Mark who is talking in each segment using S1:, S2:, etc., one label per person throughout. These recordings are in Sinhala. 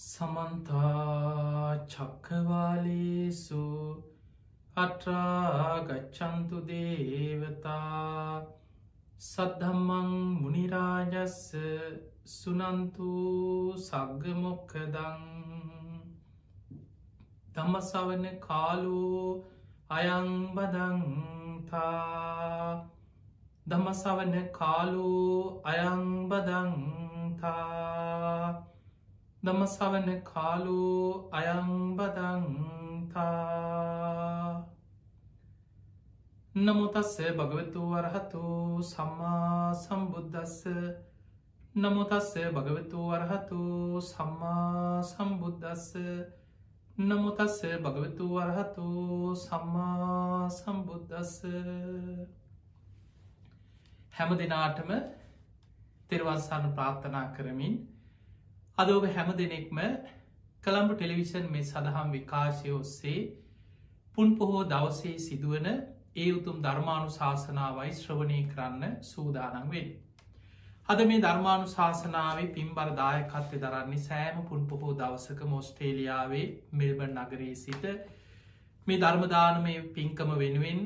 S1: සමන්තා චක්කවාලේසු අට්‍රාගච්චන්තු දේවතා සද්ධම්මං මුනිරාජස්ස සුනන්තු සග්ගමොක්කදං තමසවන කාලු අයංබදංතා දමසවන කාලු අයංබදංතා දමසවන කාලු අයංබදංතා නමුතස්ස භගවතු වරහතු සම්මා සම්බුද්ධස්ස නමුතස්ස භගවතු වරහතු සම්මා සම්බුද්ධස්ස නමුතස්ස භගවතු වරහතු සම්මා සම්බුද්ධස්ස හැම දෙනාටම තෙරවන්සාන ප්‍රාර්ථනා කරමින් අද ඔබ හැම දෙනෙක්ම කළම්බු ටෙලිවිෂන් මේ සඳහම් විකාශය ඔස්සේ පුන් පොහෝ දවසේ සිදුවන ඒ උතුම් ධර්මාණු ශාසනාවයි ශ්‍රවණය කරන්න සූදානන් වෙන්. අද මේ ධර්මාණු ශාසනාවේ පින්බර දායකත්වය දරන්නේ සෑම පුන් පොහෝ දවසක මෝස්ට්‍රේලියාවේ මෙල්බන් නගරයේ සිට මේ ධර්මදානමය පින්කම වෙනුවෙන්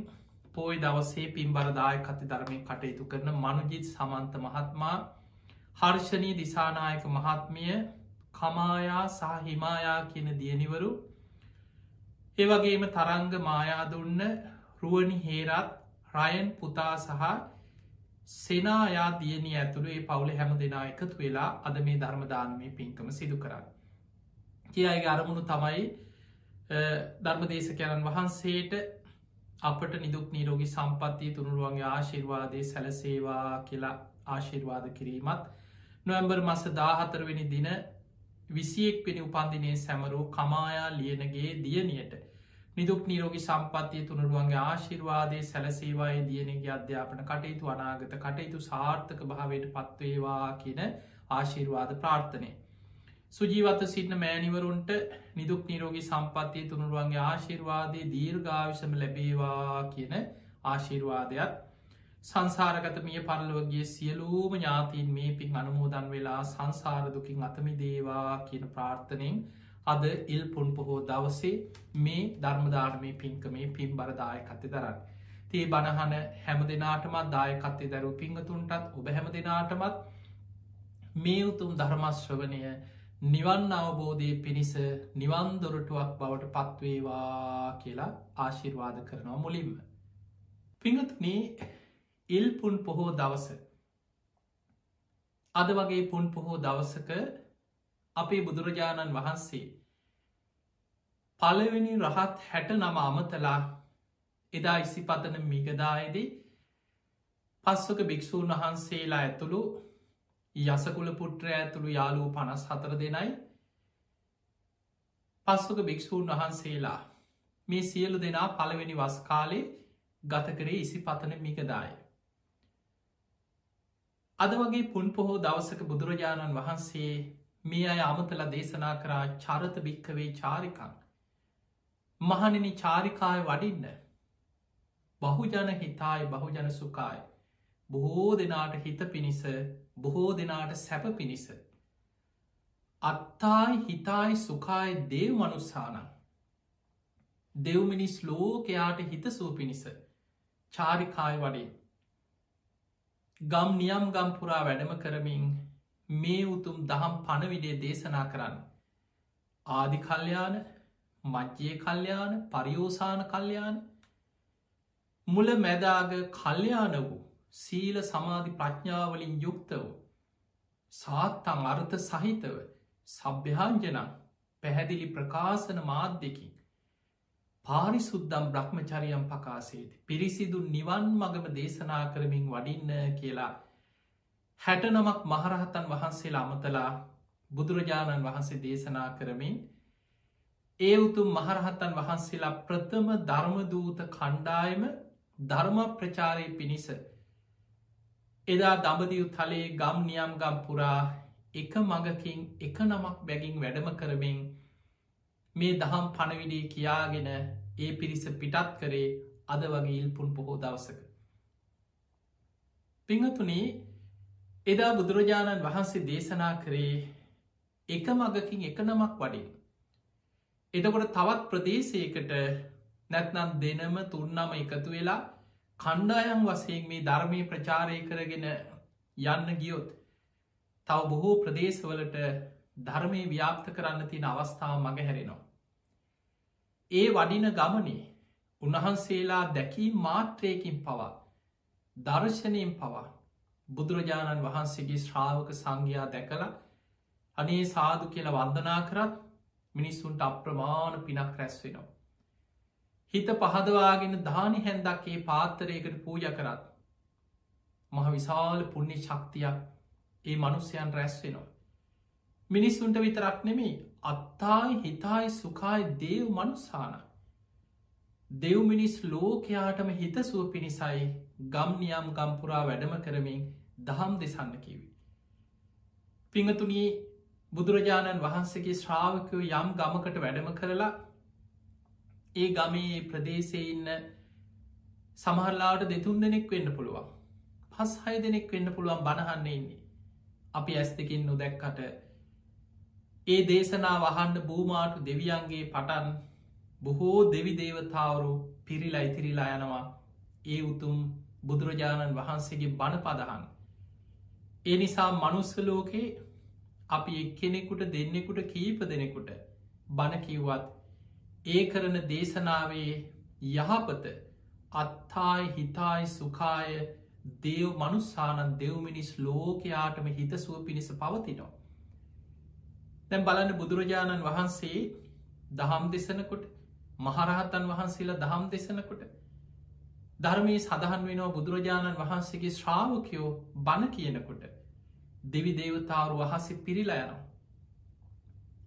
S1: පෝයි දවසේ පින්බරදායකත්ති ධර්මය කටයුතු කරන මනුජිත් සමන්ත මහත්මා හර්ෂණී දිසානායක මහත්මිය කමායා සහ හිමායා කියන දියනිවරු ඒවගේම තරංග මායාදුන්න රුවනි හේරත් රයන් පුතා සහ සෙනායා දියනී ඇතුළු ඒ පවුල හැම දෙනා එකතු වෙලා අද මේ ධර්මදානමය පින්කම සිදු කරන්න. කිය අයගේ අරමුණු තමයි ධර්මදේශකයණන් වහන්සේට අපට නිදුක් නීරෝගි සම්පත්තිය තුනුරුවන්ගේ ආශිර්වාදය සැලසේවා කියලා ආශිර්වාද කිරීමත් නොවම්බර් මස දාහතරවෙනි දින විසියෙක් වෙනි උපන්දිනය සැමරූ කමායා ලියනගේ දියනියට නිදුක් නීරෝගි සම්පත්තිය තුනරුවන්ගේ ආශිර්වාදය සැලසේවායේ දියනගේ අධ්‍යාපන කටයුතු අනාගත කටයුතු සාර්ථක භාවයට පත්වේවා කියන ආශිර්වාද ප්‍රාර්ථනය. සුජීවත සිටින මෑනිවරුන්ට නිදුක් නීරෝගි සම්පත්තිය තුනුරුවන්ගේ ආශිර්වාදය දීර්ගාවිශම ලැබේවා කියන ආශිර්වාදයක් සංසාරගත මිය පරලොවගේ සියලූම ඥාතීන් මේ පින් අනමෝදන් වෙලා සංසාරදුකින් අතමි දේවා කියන ප්‍රාර්ථනයෙන් අද ඉල් පුන් පොහෝ දවසේ මේ ධර්මධාර්මය පින්කමේ පින් බරදායකත්ය දරන්න. තිේ බණහන හැම දෙනාටමත් දායකත්තේ දරු පිංහතුන්ටත් ඔබ හැම දෙනාටමත් මේ උතුම් ධර්මශ්‍රවනය නිවන් අවබෝධය පිණිස නිවන්දොරටුවක් බවට පත්වේවා කියලා ආශිර්වාද කරනවා මුලින්ම. පිංහතුනේ ඉල් පුන් පොහෝ දවස අද වගේ පුන් පොහෝ දවසක අපේ බුදුරජාණන් වහන්සේ පලවෙනි රහත් හැට නම අමතලා එදා ඉසි පතන මිගදායේදී පස්සක භික්‍ෂූන් වහන්සේලා ඇතුළු යසකුල පුට්‍ර ඇතුළු යාලූ පනස් හතර දෙනයි පස්සක භික්‍ෂූන් වහන්සේලා මේ සියලු දෙනා පළවෙනි වස් කාලේ ගත කරේ ඉසි පතන මිගදාය. අද වගේ පුන් පොහෝ දවසක බුදුරජාණන් වහන්සේ මේ අය අමතල දේශනා කරා චරත භික්කවේ චාරිකං. මහනිනි චාරිකාය වඩින්න. බහුජන හිතායි බහුජන සුකායි. බොහෝ දෙනාට හිත පිණිස බොහෝ දෙනාට සැප පිණිස. අත්තායි හිතායි සුකායි දේව මනුස්සානං. දෙව්මිනිස් ලෝකයාට හිතසූ පිණිස චාරිකාය වඩින්. ගම් නියම් ගම් පුරා වැඩම කරමින් මේ උතුම් දහම් පණවිඩේ දේශනා කරන්න. ආදි කල්්‍යයාන මජ්්‍යය කල්්‍යයාන පරියෝසාන කල්්‍යයාන මුල මැදාග කල්්‍යයාන වූ සීල සමාධි ප්‍රඥාවලින් යුක්ත වූ සාත්තං අර්ථ සහිතව සභ්‍යහාංජනං පැහැදිලි ප්‍රකාශන මාධ්‍යකින් පාරිසුද්දම් බ්‍රහ්මචරියම් පකාසේද. පිරිසිදු නිවන් මගම දේශනා කරමින් වඩින්න කියලා. හැට නමක් මහරහතන් වහන්සේ අමතලා බුදුරජාණන් වහන්සේ දේශනා කරමින් ඒ උතුම් මහරහතන් වහන්සේලා ප්‍රථම ධර්මදූත කණ්ඩායම ධර්ම ප්‍රචාරය පිණිස එදා දඹදියු තලේ ගම් නියම් ගම් පුරා එක මඟකින් එක නමක් බැගින් වැඩම කරමින් මේ දහම් පණවිඩේ කියාගෙන ඒ පිරිස පිටත් කරේ අද වගේ ඉල්පුන් පොහෝ දවසක. පිංහතුනේ එදා බුදුරජාණන් වහන්සේ දේශනා කරේ එක මගකින් එක නමක් වඩින්. එතකොට තවත් ප්‍රදේශයකට නැත්නම් දෙනම තුන්නම එකතු වෙලා කණ්ඩායම් වසයෙන් මේ ධර්මය ප්‍රචාරය කරගෙන යන්න ගියොත් තව බොහෝ ප්‍රදේශවලට ධර්මය ව්‍යාප්ත කරන්න තියෙන අවස්ථාව මඟ හැරෙනවා. ඒ වඩින ගමනේ උන්වහන්සේලා දැකී මාත්‍රයකින් පවා දර්ශනයෙන් පවා බුදුරජාණන් වහන්සේගේ ශ්‍රාවක සංඝයා දැකලා අනේ සාදු කියල වන්දනා කරත් මිනිස්සුන්ට අප්‍රමාණ පිනක් රැස් වෙනවා. හිත පහදවාගෙන දානි හැන්දක්ගේ පාත්තරයකට පූජ කරත් මහ විශාල පුුණ්‍ය ශක්තියක් ඒ මනුස්්‍යයන් රැස් වෙනවා. මිනිස්සුන්ට විතරක් නෙමේ අත්තායි හිතායි සුකායි දේව් මනුස්සාන. දෙව් මිනිස් ලෝකයාටම හිතසුව පිණිසයි ගම්නියම් ගම්පුරා වැඩම කරමින් දහම් දෙසන්න කිවි. පිංහතුනී බුදුරජාණන් වහන්සේගේ ශ්‍රාවකයෝ යම් ගමකට වැඩම කරලා ඒ ගමේ ප්‍රදේශය ඉන්න සමහරලාට දෙතුන් දෙනෙක් වෙන්න පුළුවන් පස් හය දෙනෙක් වෙන්න පුළුවන් බණහන්න ඉන්නේ අපි ඇස් දෙකින් නොදැක්කට ඒ දේශනා වහන්න භූමාටු දෙවියන්ගේ පටන් බොහෝ දෙවි දේවතාවරු පිරිලා ඉතිරිලා යනවා ඒ උතුම් බුදුරජාණන් වහන්සේගේ බණ පදහන් ඒ නිසා මනුස්සලෝකේ අපි එක්කෙනෙකුට දෙන්නෙකුට කීප දෙනෙකුට බණ කිව්වත් ඒ කරන දේශනාවේ යහපත අත්තායි හිතායි සුකාය දේව් මනුස්සානන් දෙව්මිනිස් ලෝකයාටම හිතසුව පිණිස පවතිනවා. දැම් බලන්න බුදුරජාණන් වහන්සේ දහම් දෙසනකොට මහරහතන් වහන්සේලා දහම් දෙසනකොට ධර්මී සඳහන් වෙනවා බුදුරජාණන් වහන්සේගේ ශ්‍රාවකයෝ බණ කියනකොට දෙවි දේවතාවරු වහසේ පිරිලා යනවා.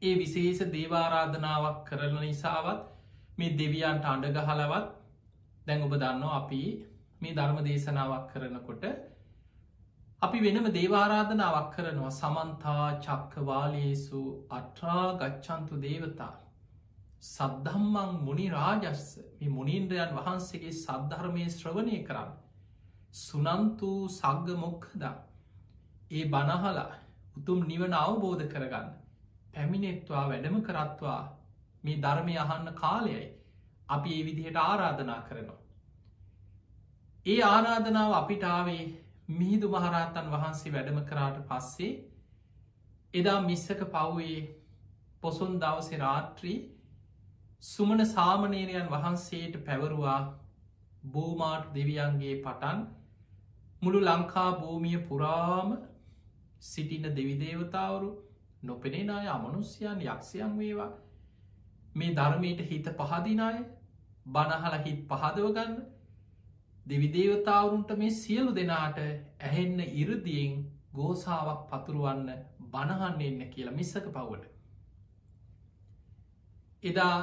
S1: ඒ විශේෂ දේවාරාධනාවක් කරන නිසාවත් මේ දෙවියන්ට අඩගහලවත් දැන් ඔබ දන්න අපි මේ ධර්ම දේශනාවක් කරනකොට අපි වෙනම දේවාරාධනාවක් කරනවා. සමන්තා චක්කවාලයේසු අට්‍රා ගච්චන්තු දේවතා. සද්ධම්මං මුනි රාජස්ස. මේ මුනින්ද්‍රයන් වහන්සේගේ සද්ධර්මය ශ්‍රවණය කරන්න. සුනන්තු සග්ග මොක්කදා ඒ බනහලා උතුම් නිවන අවබෝධ කරගන්න. පැමිණෙත්වා වැඩම කරත්වා. මේ ධර්මය අහන්න කාලයයි අපි ඒ විදිහට ආරාධනා කරනවා. ඒ ආරාධනාව අපිටාවේ මිහිදු මහරහතන් වහන්සේ වැඩම කරාට පස්සේ එදා මිස්සක පව්වේ පොසොන් දවස රාත්‍රී සුමන සාමනේරයන් වහන්සේට පැවරුවා බෝමාට් දෙවියන්ගේ පටන් මුළු ලංකා භූමිය පුරාම සිටින දෙවිදේවතාවරු නොපෙනෙන අය අමනුස්්‍යයන් යක්ෂයන් වේවා. මේ ධර්මයට හිත පහදිනාය බනහල හිත් පහදව ගන්න. දෙවිදේවතාවරුන්ට මේ සියලු දෙනාට ඇහෙන්න ඉරදියෙන් ගෝසාාවක් පතුරුවන්න බණහන්න එන්න කියලා මිස්සක පවට. එදා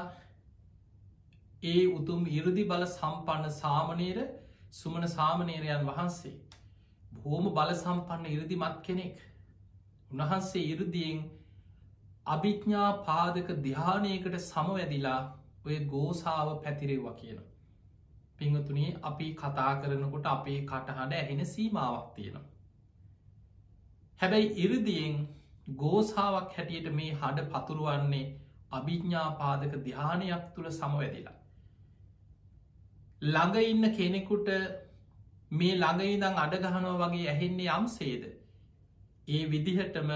S1: ඒ උතුම් ඉරදි බල සම්පන්න සාමනීර සුමන සාමනේරයන් වහන්සේ බොහෝම බල සම්පන්න ඉරදිමත් කෙනෙක් උන්වහන්සේ ඉරදියෙන් අභිඥා පාදක දිහානයකට සමවැදිලා ඔය ගෝසාාව පැතිරෙව්වා කියන. පිංහතුනේ අපි කතා කරනකොට අපේ කටහඬ ඇහෙන සීමාවක් තියෙනවා. හැබැයි ඉරදියෙන් ගෝසාාවක් හැටියට මේ හඩ පතුරුවන්නේ අභිඥ්ඥාපාදක ධ්‍යානයක් තුළ සමවැදිලා. ළඟ ඉන්න කෙනෙකුට මේ ළඟයිදං අඩගහනෝ වගේ ඇහෙන්නේ යම්සේද. ඒ විදිහටම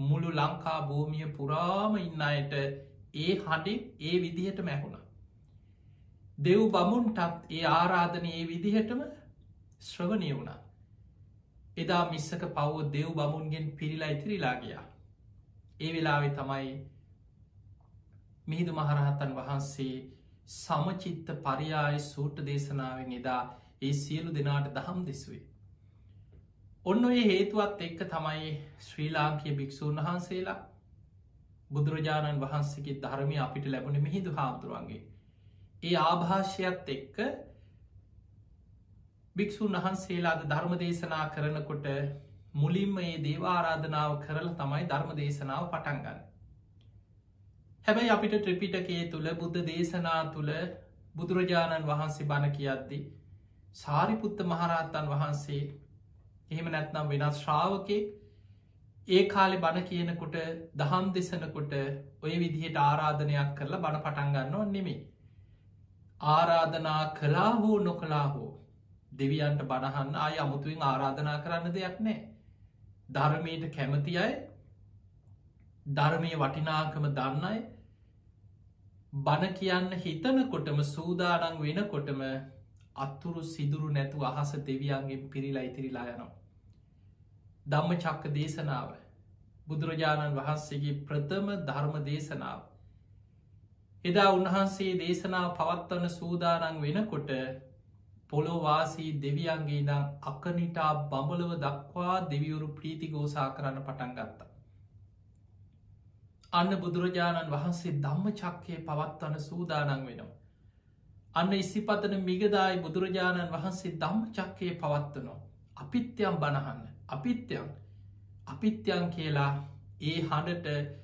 S1: මුළු ලංකා භූමිය පුරාම ඉන්න අයට ඒ හඩි ඒ විදිහට මැහුණ. දෙව් බමුන්ටත් ඒ ආරාධන ඒ විදිහටම ශ්‍රවණය වුණා. එදා මිස්සක පව්ව දෙව් බමුන්ගෙන් පිරිලා ඉතිරිලා ගියා. ඒ වෙලාවෙ තමයි මිහිදු මහරහතන් වහන්සේ සමචිත්ත පරියාය සූට්ට දේශනාවෙන් එදා ඒ සියලු දෙනාට දහම් දෙසුවේ. ඔන්න ඔය හේතුවත් එක්ක තමයි ශ්‍රී ලාංකිය භික්‍ෂූන් වහන්සේලා බුදුරජාණන් වහන්සේගේ ධර්මය අපිට ලැබුණ මිහිදු හාමුදුරුවන්ගේ. ඒ ආභාෂයත් එක්ක භික්‍ෂූන් වහන්සේලාද ධර්ම දේශනා කරනකොට මුලින්ම ඒ දේවාරාධනාව කරල තමයි ධර්ම දේශනාව පටන්ගන්න. හැබැයි අපිට ත්‍රිපිටකේ තුළ බුද්ධ දේශනා තුළ බුදුරජාණන් වහන්සේ බණ කියද්දී සාරිපුත්ත මහරහත්තන් වහන්සේ එහෙම නැත්නම් වෙනස් ශ්‍රාවකෙක් ඒ කාලෙ බණ කියනකොට දහම් දෙසනකොට ඔය විදිහට ආරාධනයක් කරලා බණ පටන්ගන්නවා නෙමේ. ආරාධනා කලා හෝ නොකලා හෝ දෙවියන්ට බණහන්න අය අමුතුවෙන් ආරාධනා කරන්න දෙයක් නෑ. ධර්මයට කැමති අය ධර්මය වටිනාකම දන්නයි බණ කියන්න හිතනකොටම සූදානං වෙනකොටම අත්තුරු සිදුරු නැතු අහස දෙවියන්ගෙන් පිරිලා ඉතිරිලා යනවා. ධම්ම චක්ක දේශනාව බුදුරජාණන් වහන්සේගේ ප්‍රථම ධර්ම දේශනාව. එදා උන්වහන්සේ දේශනාව පවත්වන සූදානන් වෙනකොට පොළොවාසී දෙවියන්ගේ දම් අකනිටා බඹලව දක්වා දෙවියවරු ප්‍රීතිගෝසා කරන්න පටන් ගත්තා. අන්න බුදුරජාණන් වහන්සේ ධම්ම චක්කය පවත්වන සූදානන් වෙනවා. අන්න ඉසිපතන මිගදායි බුදුරජාණන් වහන්සේ ධම්ම චක්කය පවත්වනවා. අපිත්‍යම් බණහන්න අපිත්‍යයන් අපිත්‍යයන් කියලා ඒ හඬට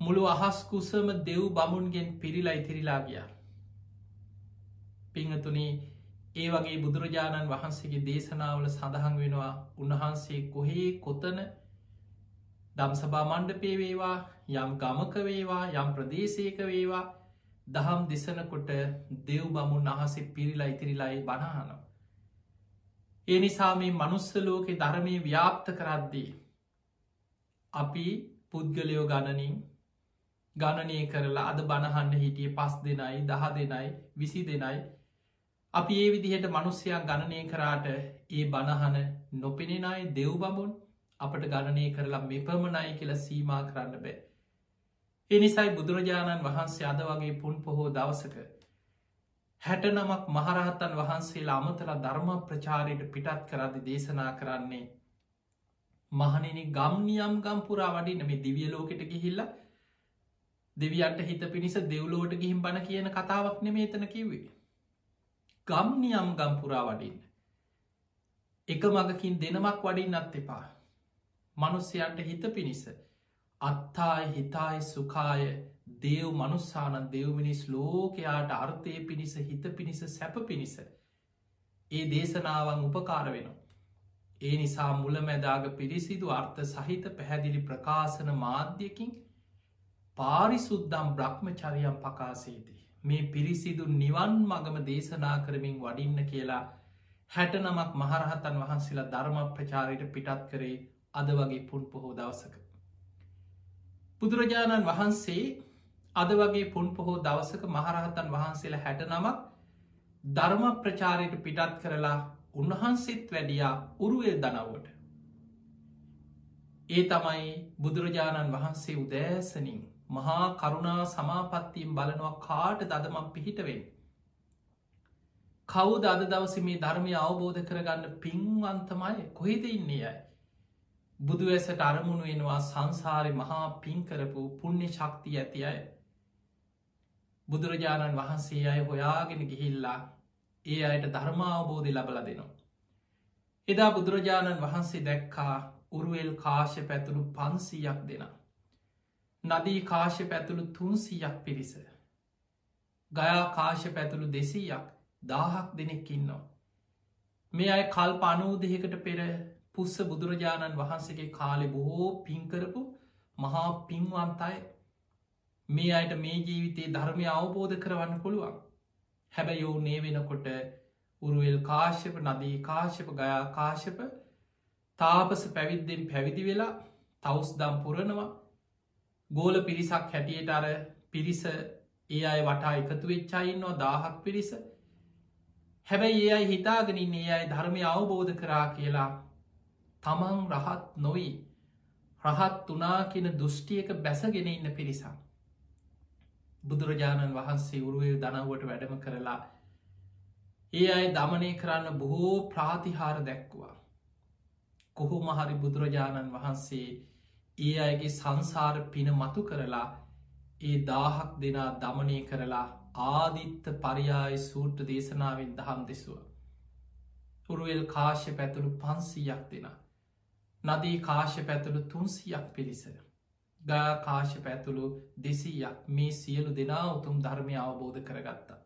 S1: මුළු අහස් කුසම දෙව් බමුන්ගෙන් පිරිලා ඉතිරිලා ගියා. පිංහතුනී ඒ වගේ බුදුරජාණන් වහන්සේගේ දේශනාවල සඳහන් වෙනවා උන්වහන්සේ කොහේ කොතන දම්සභා මණ්ඩපේ වේවා යම් ගමක වේවා යම් ප්‍රදේශයක වේවා දහම් දෙසනකොට දෙව් බමුන් අහසේ පිරිලා ඉතිරිලායි බණහනවා. ඒ නිසා මේ මනුස්සලෝකෙ ධර්මය ව්‍යාප්ත කරද්දී. අපි පුද්ගලයෝ ගණනින් ගණනය කරලා අද බණහන්න හිටිය පස් දෙනයි දහ දෙනයි විසි දෙනයි අපි ඒ විදිහට මනුස්්‍යයක් ගණනය කරාට ඒ බණහන නොපෙනෙනයි දෙව් බමුන් අපට ගණනය කරලා මෙපමණයි කියලා සීමා කරන්න බෑ. එනිසයි බුදුරජාණන් වහන්සේ අද වගේ පුන් පොහෝ දවසක හැට නමක් මහරහතන් වහන්සේලා අමතලා ධර්ම ප්‍රචාරයට පිටත් කරදි දේශනා කරන්නේ මහනිනි ගම්නියම් ගම්පුරා වඩින මේ දිවිය ලෝකෙට ගිහිල්ල දෙවියන්ට හිත පිණිස දෙව්ලෝට ගිහිම් බණ කියන කතාවක් නෙමේතන කිව්වේ. ගම්නියම් ගම්පුරා වඩින්න. එක මගකින් දෙනමක් වඩින් අත් එපා. මනුස්සයන්ට හිත පිණිස අත්තායි හිතායි සුකාය දේව් මනුස්සානන් දෙව්මිනිස් ලෝකයාට අර්ථය පිණිස හිත පිණිස සැප පිණිස ඒ දේශනාවන් උපකාර වෙනවා. ඒ නිසා මුලමැදාග පිරිසිදු අර්ථ සහිත පැහැදිලි ප්‍රකාශන මාධ්‍යකින් පාරිසුද්දම් බ්‍රහ්මචරියම් පකාසේදී. මේ පිරිසිදු නිවන් මගම දේශනා කරමින් වඩින්න කියලා හැට නමක් මහරහතන් වහන්සේලා ධර්ම ප්‍රචාරයට පිටත් කරේ අද වගේ පුන් පොහෝ දවසක. බුදුරජාණන් වහන්සේ අද වගේ පුන් පොහෝ දවසක මහරහතන් වහන්සේලා හැට නමක් ධර්ම ප්‍රචාරයට පිටත් කරලා උන්වහන්සේත් වැඩියා උරුවල් දනවට. ඒ තමයි බුදුරජාණන් වහන්සේ උදෑසනින් මහා කරුණා සමාපත්තියෙන් බලනවා කාට දදමක් පිහිටවෙන්. කවු අද දවස මේ ධර්මය අවබෝධ කරගන්න පින්වන්තමයි කොහෙද ඉන්නේ අයි. බුදු ඇසට අරමුණු වෙනවා සංසාරය මහා පින්කරපු පුුණ්‍ය ශක්තිය ඇති අය බුදුරජාණන් වහන්සේ අය හොයාගෙන ගිහිල්ලා ඒ අයට ධර්මාවබෝධය ලබල දෙනවා. එදා බුදුරජාණන් වහන්සේ දැක්කා උරුවල් කාශය පැතුළු පන්සීයක් දෙෙන. නදී කාශය පැතුළු තුන්සීයක් පිරිස. ගයා කාශය පැතුළු දෙසීයක් දාහක් දෙනෙක්කින්නවා. මේ අය කල් පනූදහකට පෙර පුස්ස බුදුරජාණන් වහන්සේගේ කාලෙ බොහෝ පින්කරපු මහා පින්වන්තයි මේ අයට මේ ජීවිතයේ ධර්මය අවබෝධ කරවන්න පුළුවන් හැබැ යෝ නේ වෙනකොට උරුවල් කාශ්‍යප නදී කාශ්‍යප ගයා කාශ්‍යප තාපස පැවිද්දෙන් පැවිදි වෙලා තවස් දම් පුරනවා ගෝල පිරිසක් හැටියට අර පිරිස ඒ අය වටා එකතු වෙච්චායින්නවා දාහක් පිරිස. හැබැයි ඒ අයි හිතාගෙනින් ඒ අයි ධර්මය අවබෝධ කරා කියලා තමන් රහත් නොයි රහත් වනා කියන දෘෂ්ටියක බැසගෙන ඉන්න පිරිසක්. බුදුරජාණන් වහන්සේ උරුවල් දනවට වැඩම කරලා ඒ අයි දමනය කරන්න බොහෝ ප්‍රාතිහාර දැක්වා. කොහොම හරි බුදුරජාණන් වහන්සේ ඒ අයගේ සංසාර පින මතු කරලා ඒ දාහක් දෙනා දමනය කරලා ආදිත්ත පරියාය සූට්‍ර දේශනාවෙන් දහම් දෙසුව. උරුවල් කාශ්‍ය පැතුළු පන්සීයක් දෙෙන. නදී කාශ්‍ය පැතුළු තුන්සියක් පිරිසර. ගාකාශ පැතුළු දෙසීයක් මේ සියලු දෙනා උතුම් ධර්මය අවබෝධ කරගත්තා.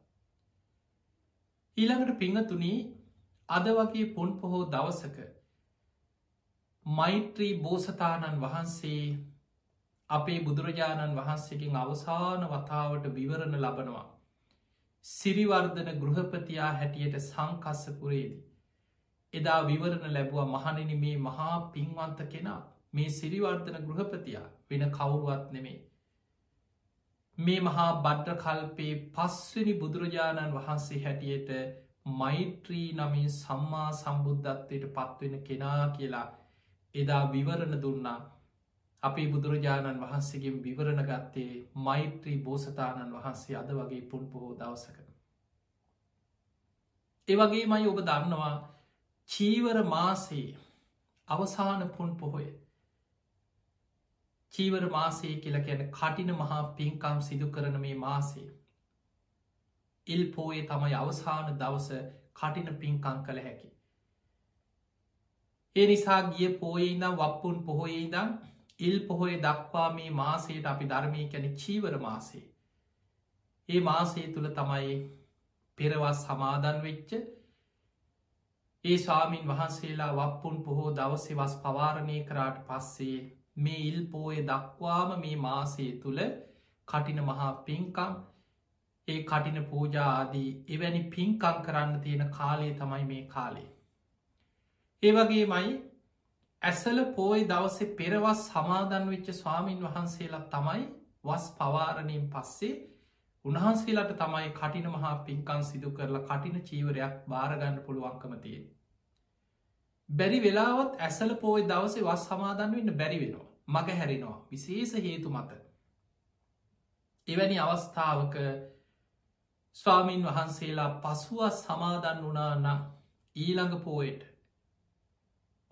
S1: ඊළඟට පිංහතුනී අද වගේ පුන් පොහෝ දවසක මෛත්‍රී බෝසතාණන් වහන්සේ අපේ බුදුරජාණන් වහන්සේකින් අවසාන වතාවට විවරණ ලබනවා. සිරිවර්ධන ගෘහපතියා හැටියට සංකස්සපුරේදී. එදා විවරණ ලැබුව මහනිනි මේ මහා පින්වන්ත කෙනා මේ සිරිවර්ධන ගෘහපතියා වෙන කවුරුවත් නෙමේ. මේ මහා බඩ්ඩ කල්පේ පස්වනි බුදුරජාණන් වහන්සේ හැටියට මෛත්‍රී නමින් සම්මා සම්බුද්ධත්වයට පත්වෙන කෙනා කියලා එදා විවරණ දුන්නා අපේ බුදුරජාණන් වහන්සේගේ විවරණ ගත්තේ මෛත්‍රී බෝසතාණන් වහන්සේ අද වගේ පුන් පොහෝ දවසක. ඒවගේ මයි ඔබ දන්නවා චීවර මාසේ අවසාන පුන් පොහොය චීවර මාසේ කියල කියන කටින මහා පින්කම් සිදු කරන මේ මාසේ. ඉල් පෝයේ තමයි අවසාන දවස කටින පින්කං කළ හැකි. ඒ නිසා ගිය පෝයඉදම් වප්පුන් පොහොයඉදම් ඉල් පොහොය දක්වා මේ මාසයට අපි ධර්මය කැන චීවර මාසේ. ඒ මාසේ තුළ තමයි පෙරවස් සමාදන් වෙච්ච ඒ ස්වාමීන් වහන්සේලා වප්පුන් පොහෝ දවසේ වස් පවාරණය කරාට පස්සේ මේ ඉල් පෝය දක්වාම මේ මාසේ තුළ කටින මහා පින්කම් ඒ කටින පූජා ආදී එවැනි පින්කං කරන්න තියෙන කාලේ තමයි මේ කාලේ. ඒවගේ මයි ඇසල පෝයි දවසේ පෙරවස් සමාදන් වෙච්ච ස්වාමීන් වහන්සේලා තමයි වස් පවාරණයෙන් පස්සේ උන්හන්සේලාට තමයි කටින මහා පින්කන් සිදු කරලා කටින චීවරයක් භාරගන්න පුළුවන්කමතිය. බැරි වෙලාවත් ඇසල පෝයි දවසේ වස් සමාදන් වෙන්න බැරි වෙනවා මග හැරෙනවා විශේෂ හේතු මත. එවැනි අවස්ථාවක ස්වාමීන් වහන්සේලා පසුව සමාදන් වනා නම් ඊළඟ පෝයට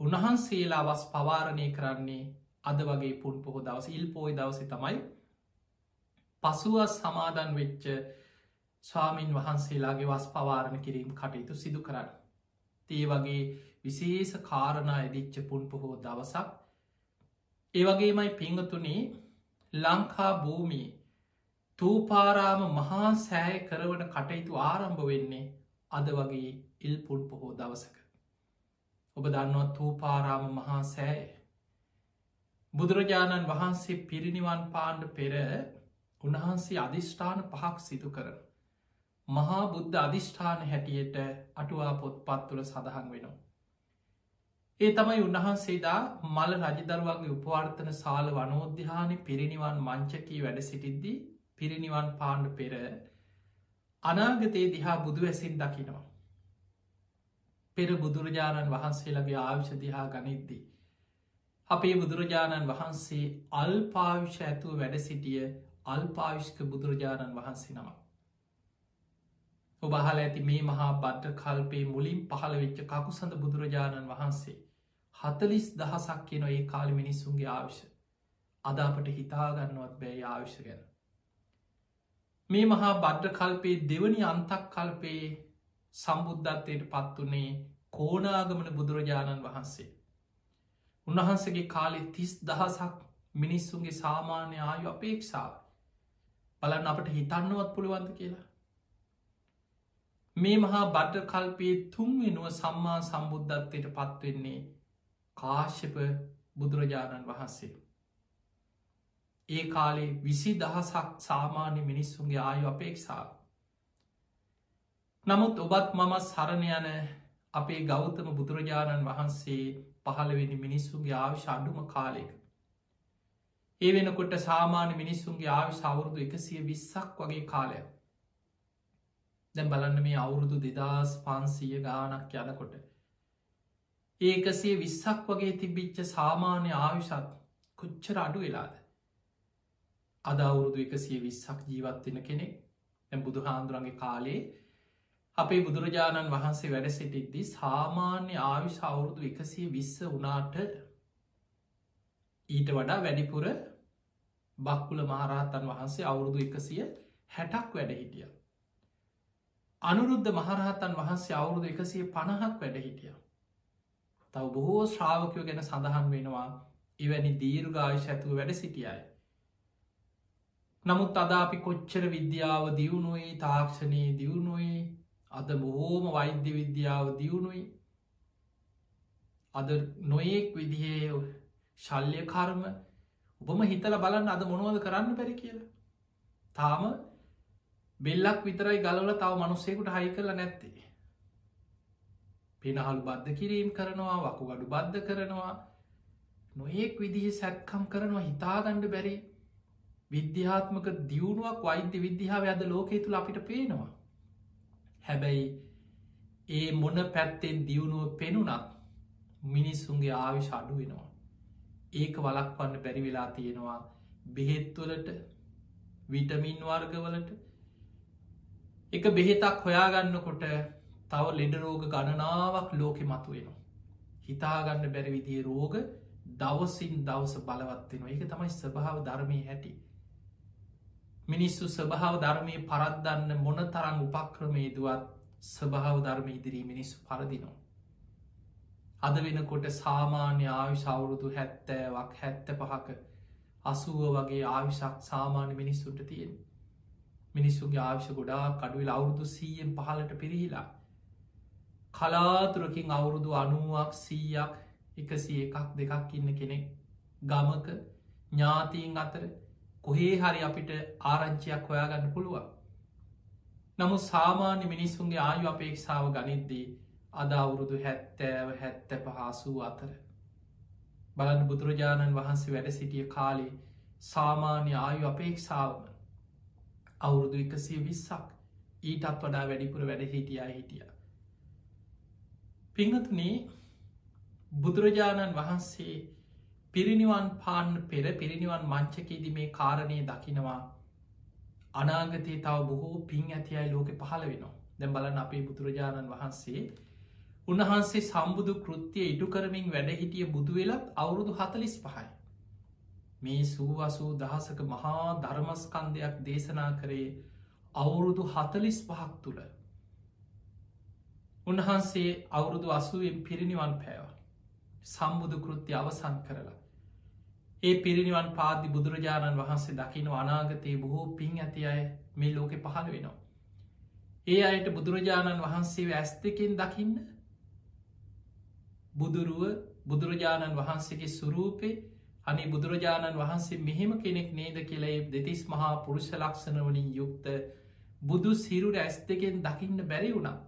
S1: උන්වහන්සේලා වස් පවාරණය කරන්නේ අද වගේ පුන් පොහෝ දවස ඉල් පෝයි දවස තමයි පසුව සමාදන් වෙච්ච ස්වාමීන් වහන්සේලාගේ වස් පවාරණ කිරීම කටයුතු සිදු කරන්න. තේ වගේ විශේෂ කාරණා ඇදිච්ච පුන් පොහෝ දවසක් ඒවගේමයි පිංහතුනේ ලංකා භූමී තූපාරාම මහා සෑය කරවන කටයුතු ආරම්භ වෙන්නේ අද වගේ ඉල් පුන් පොහෝ දවසක. ඔබ දන්නවත් තූපාරාම මහා සෑය. බුදුරජාණන් වහන්සේ පිරිනිවන් පාණ්ඩ පෙර උන්වහන්සේ අධිෂ්ඨාන පහක් සිදු කරන. මහා බුද්ධ අධිෂ්ඨාන හැටියට අටුවා පොත්පත් තුළ සඳහන් වෙනවා. ඒ තමයි උන්වහන්සේදා මල රජදරුවන්ගේ උපවර්තන සාල වනෝද්‍යාන පිරිනිවන් මංචකී වැඩ සිටිද්දී පිරිනිවන් පාණ්ඩ පෙර අනාගතයේ දිහා බුදු ඇසින් දකිනවා. පෙර බුදුරජාණන් වහන්සේලගේ ආවිෂ දිහා ගනිද්දී. අපේ බුදුරජාණන් වහන්සේ අල්පාවිෂ ඇතුව වැඩ සිටිය අල්පාවිශ්ක බුදුරජාණන් වහන්සේ නම. ඔබහල ඇති මේ මහා බද්ධ කල්පේ මුලින් පහළ වෙච්ච කකුසඳ බුදුරජාණන් වහන්සේ හතලිස් දහසක් කියන ඒ කාලි මිනිස්සුන්ගේ ආවිෂ අදාපට හිතාගන්නවත් බෑ ආවිෂ ගැන. මේ මහා බද්ධ කල්පේ දෙවනි අන්තක් කල්පේ සම්බුද්ධත්වයට පත්වනේ කෝනාගමන බුදුරජාණන් වහන්සේ. උන්වහන්සගේ කාලෙ තිස් දහසක් මිනිස්සුන්ගේ සාමාන්‍ය ආයු අපේක්ෂාව බලන්න අපට හිතන්නවත් පුළුවන්ද කියලා. මේ මහා බඩ්ඩ කල්පයේ තුන්වෙනුව සම්මා සම්බුද්ධත්වයට පත්වෙන්නේ කාශ්‍යප බුදුරජාණන් වහන්සේ. ඒ කාලේ විසි දහසක් සාමාන්‍ය මිනිස්සුන්ගේ ආයු අපේක්ෂාව. නමුත් ඔබත් මම සරණ යන අපේ ගෞතම බුදුරජාණන් වහන්සේ පහළවෙනි මිනිස්සුන්ගේ ආවිශ අඩුම කාලෙක. ඒ වෙනකොට සාමාන්‍ය මිනිස්සුන්ගේ ආවිශ අවුරුදු එකසිය විස්සක් වගේ කාලයක්. දැන් බලන්න මේ අවුරුදු දෙදස් පන්සීය ගානක් යනකොට. ඒකසේ විස්සක් වගේ තිබිච්ච සාමාන්‍ය ආවිශත් කොච්චර අඩු වෙලාද. අද අවුරුදු එකසිය විස්සක් ජීවත්වෙන කෙනෙක් ඇ බුදු හාන්දුරන්ගේ කාලේ අපේ බුදුරජාණන් වහන්සේ වැඩ සිටිද්දි සාමාන්‍ය ආවිශ අවුරුදු එකසිය විස්ස වනාට ඊට වඩා වැඩිපුර බක්කුල මහරහතන් වහන්සේ අවුරුදු එකසිය හැටක් වැඩ හිටිය. අනුරුද්ධ මහරහතන් වහන්සේ අවුරුදු එකසිය පණහක් වැඩ හිටිය. තව බොහෝ ශ්‍රාවකයෝ ගැන සඳහන් වෙනවා එවැනි දීර්ගාවිශ ඇතුව වැඩ සිටියයි. නමුත් අද අපි කොච්චර විද්‍යාව දියුණුවේ තාක්ෂණයේ දියුණුවේ අද බොහෝම වෛද්‍ය විද්‍යාව දියුණුයි. අද නොයෙක් විදිහේ ශල්්‍ය කර්ම උපම හිතල බලන්න අද මොනවද කරන්න පැරි කියලා. තාම බෙල්ලක් විතරයි ගලවල තව මනුස්සෙකුට හයි කරලා නැත්තේ. පෙනහල් බද්ධ කිරීම් කරනවා වකු ගඩු බද්ධ කරනවා. නොඒක් විදිහ සැත්කම් කරනවා හිතාගණ්ඩ බැරි. විද්‍යාත්මක දියුණුවක් වෛද්‍ය විද්‍යාව අද ලෝකේ තුළ අපිට පේනවා. හැබැයි ඒ මොන පැත්තෙන් දියුණුව පෙනුනත් මිනිස්සුන්ගේ ආවිශ අඩු වෙනවා ඒක වලක්වන්න බැරි වෙලා තියෙනවා බෙහෙත්වලට විටමින් වර්ගවලට එක බෙහෙතක් හොයාගන්නකොට තව ලෙඩරෝග ගණනාවක් ලෝකෙ මතුවෙනවා. හිතාගන්න බැරි විදිේ රෝග දවසින් දවස බලවත්වෙනවා එක තමයි ස්වභාව ධර්මය හැටි. මිනිස්සු ස්වභාව ධර්මය පරද්දන්න මොන තරම් උපක්‍රමේදුවත් ස්වභාව ධර්ම ඉදිරී මිනිස්සු පරදිනවා. අද වෙනකොට සාමාන්‍ය ආවිශවුරුදු හැත්තෑවක් හැත්ත පහක අසුව වගේ ආවිශක් සාමාන්‍ය මිනිස්සුන්ට තියෙන. මිනිස්සුගේ ආවිශ ගොඩා කඩුවල් අවුරුදු සීයෙන් පහලට පිරිහිලා. කලාතුරකින් අවුරුදු අනුවක් සීයක් එකසිය එකක් දෙකක් ඉන්න කෙනෙක් ගමක ඥාතීන් අතර කොහේ හරි අපිට ආරංචියක් හොයාගන්න පුළුවන්. නමුත් සාමාන්‍ය මිනිස්සුන්ගේ ආයු අපේක්ෂාව ගනිද්දී අද අවුරුදු හැත්තෑව හැත්ත පහසූ අතර. බලන්න බුදුරජාණන් වහන්සේ වැඩ සිටිය කාලේ සාමාන්‍ය ආයු අපේක්ෂාවම අවුරුදු එකසිය විස්සක් ඊටත් වඩා වැඩිපුර වැඩ හිටියා හිටිය. පිංහතුනේ බුදුරජාණන් වහන්සේ පිරිනිවන් පාන්න පෙර පිරිනිවන් මංචකේදී මේ කාරණය දකිනවා අනාගතයේ තව බොහෝ පින් ඇතියි ලෝක පහළ වෙනවා දැම් බලන අපේ බුදුරජාණන් වහන්සේ උන්වහන්සේ සම්බුදු කෘත්තිය ඉටු කරමින් වැඩහිටිය බුදුවෙලත් අවුරුදු හතලිස් පහයි. මේ සූවසූ දහසක මහා ධර්මස්කන්දයක් දේශනා කරේ අවුරුදු හතලිස් පහක් තුළ. උන්වහන්සේ අවුරුදු අසුවෙන් පිරිනිවන් පෑව. සම්බුදු කෘත්ති අවසන් කරලා. ඒ පිරිනිවන් පාදි බුදුරජාණන් වහන්සේ දකින අනාගතයේ බොහෝ පින් ඇති අය මේ ලෝකෙ පහළ වෙනවා. ඒ අයට බුදුරජාණන් වහන්සේ ඇස් දෙකින් දකින්න බුදුරුව බුදුරජාණන් වහන්සේගේ සුරූපේ අනි බුදුරජාණන් වහන්සේ මෙහෙම කෙනෙක් නේද කියලේ දෙතිස් මහා පුරුෂ ලක්ෂණවලින් යුක්ත බුදු සිරුර ඇස් දෙකෙන් දකින්න බැරි වුණා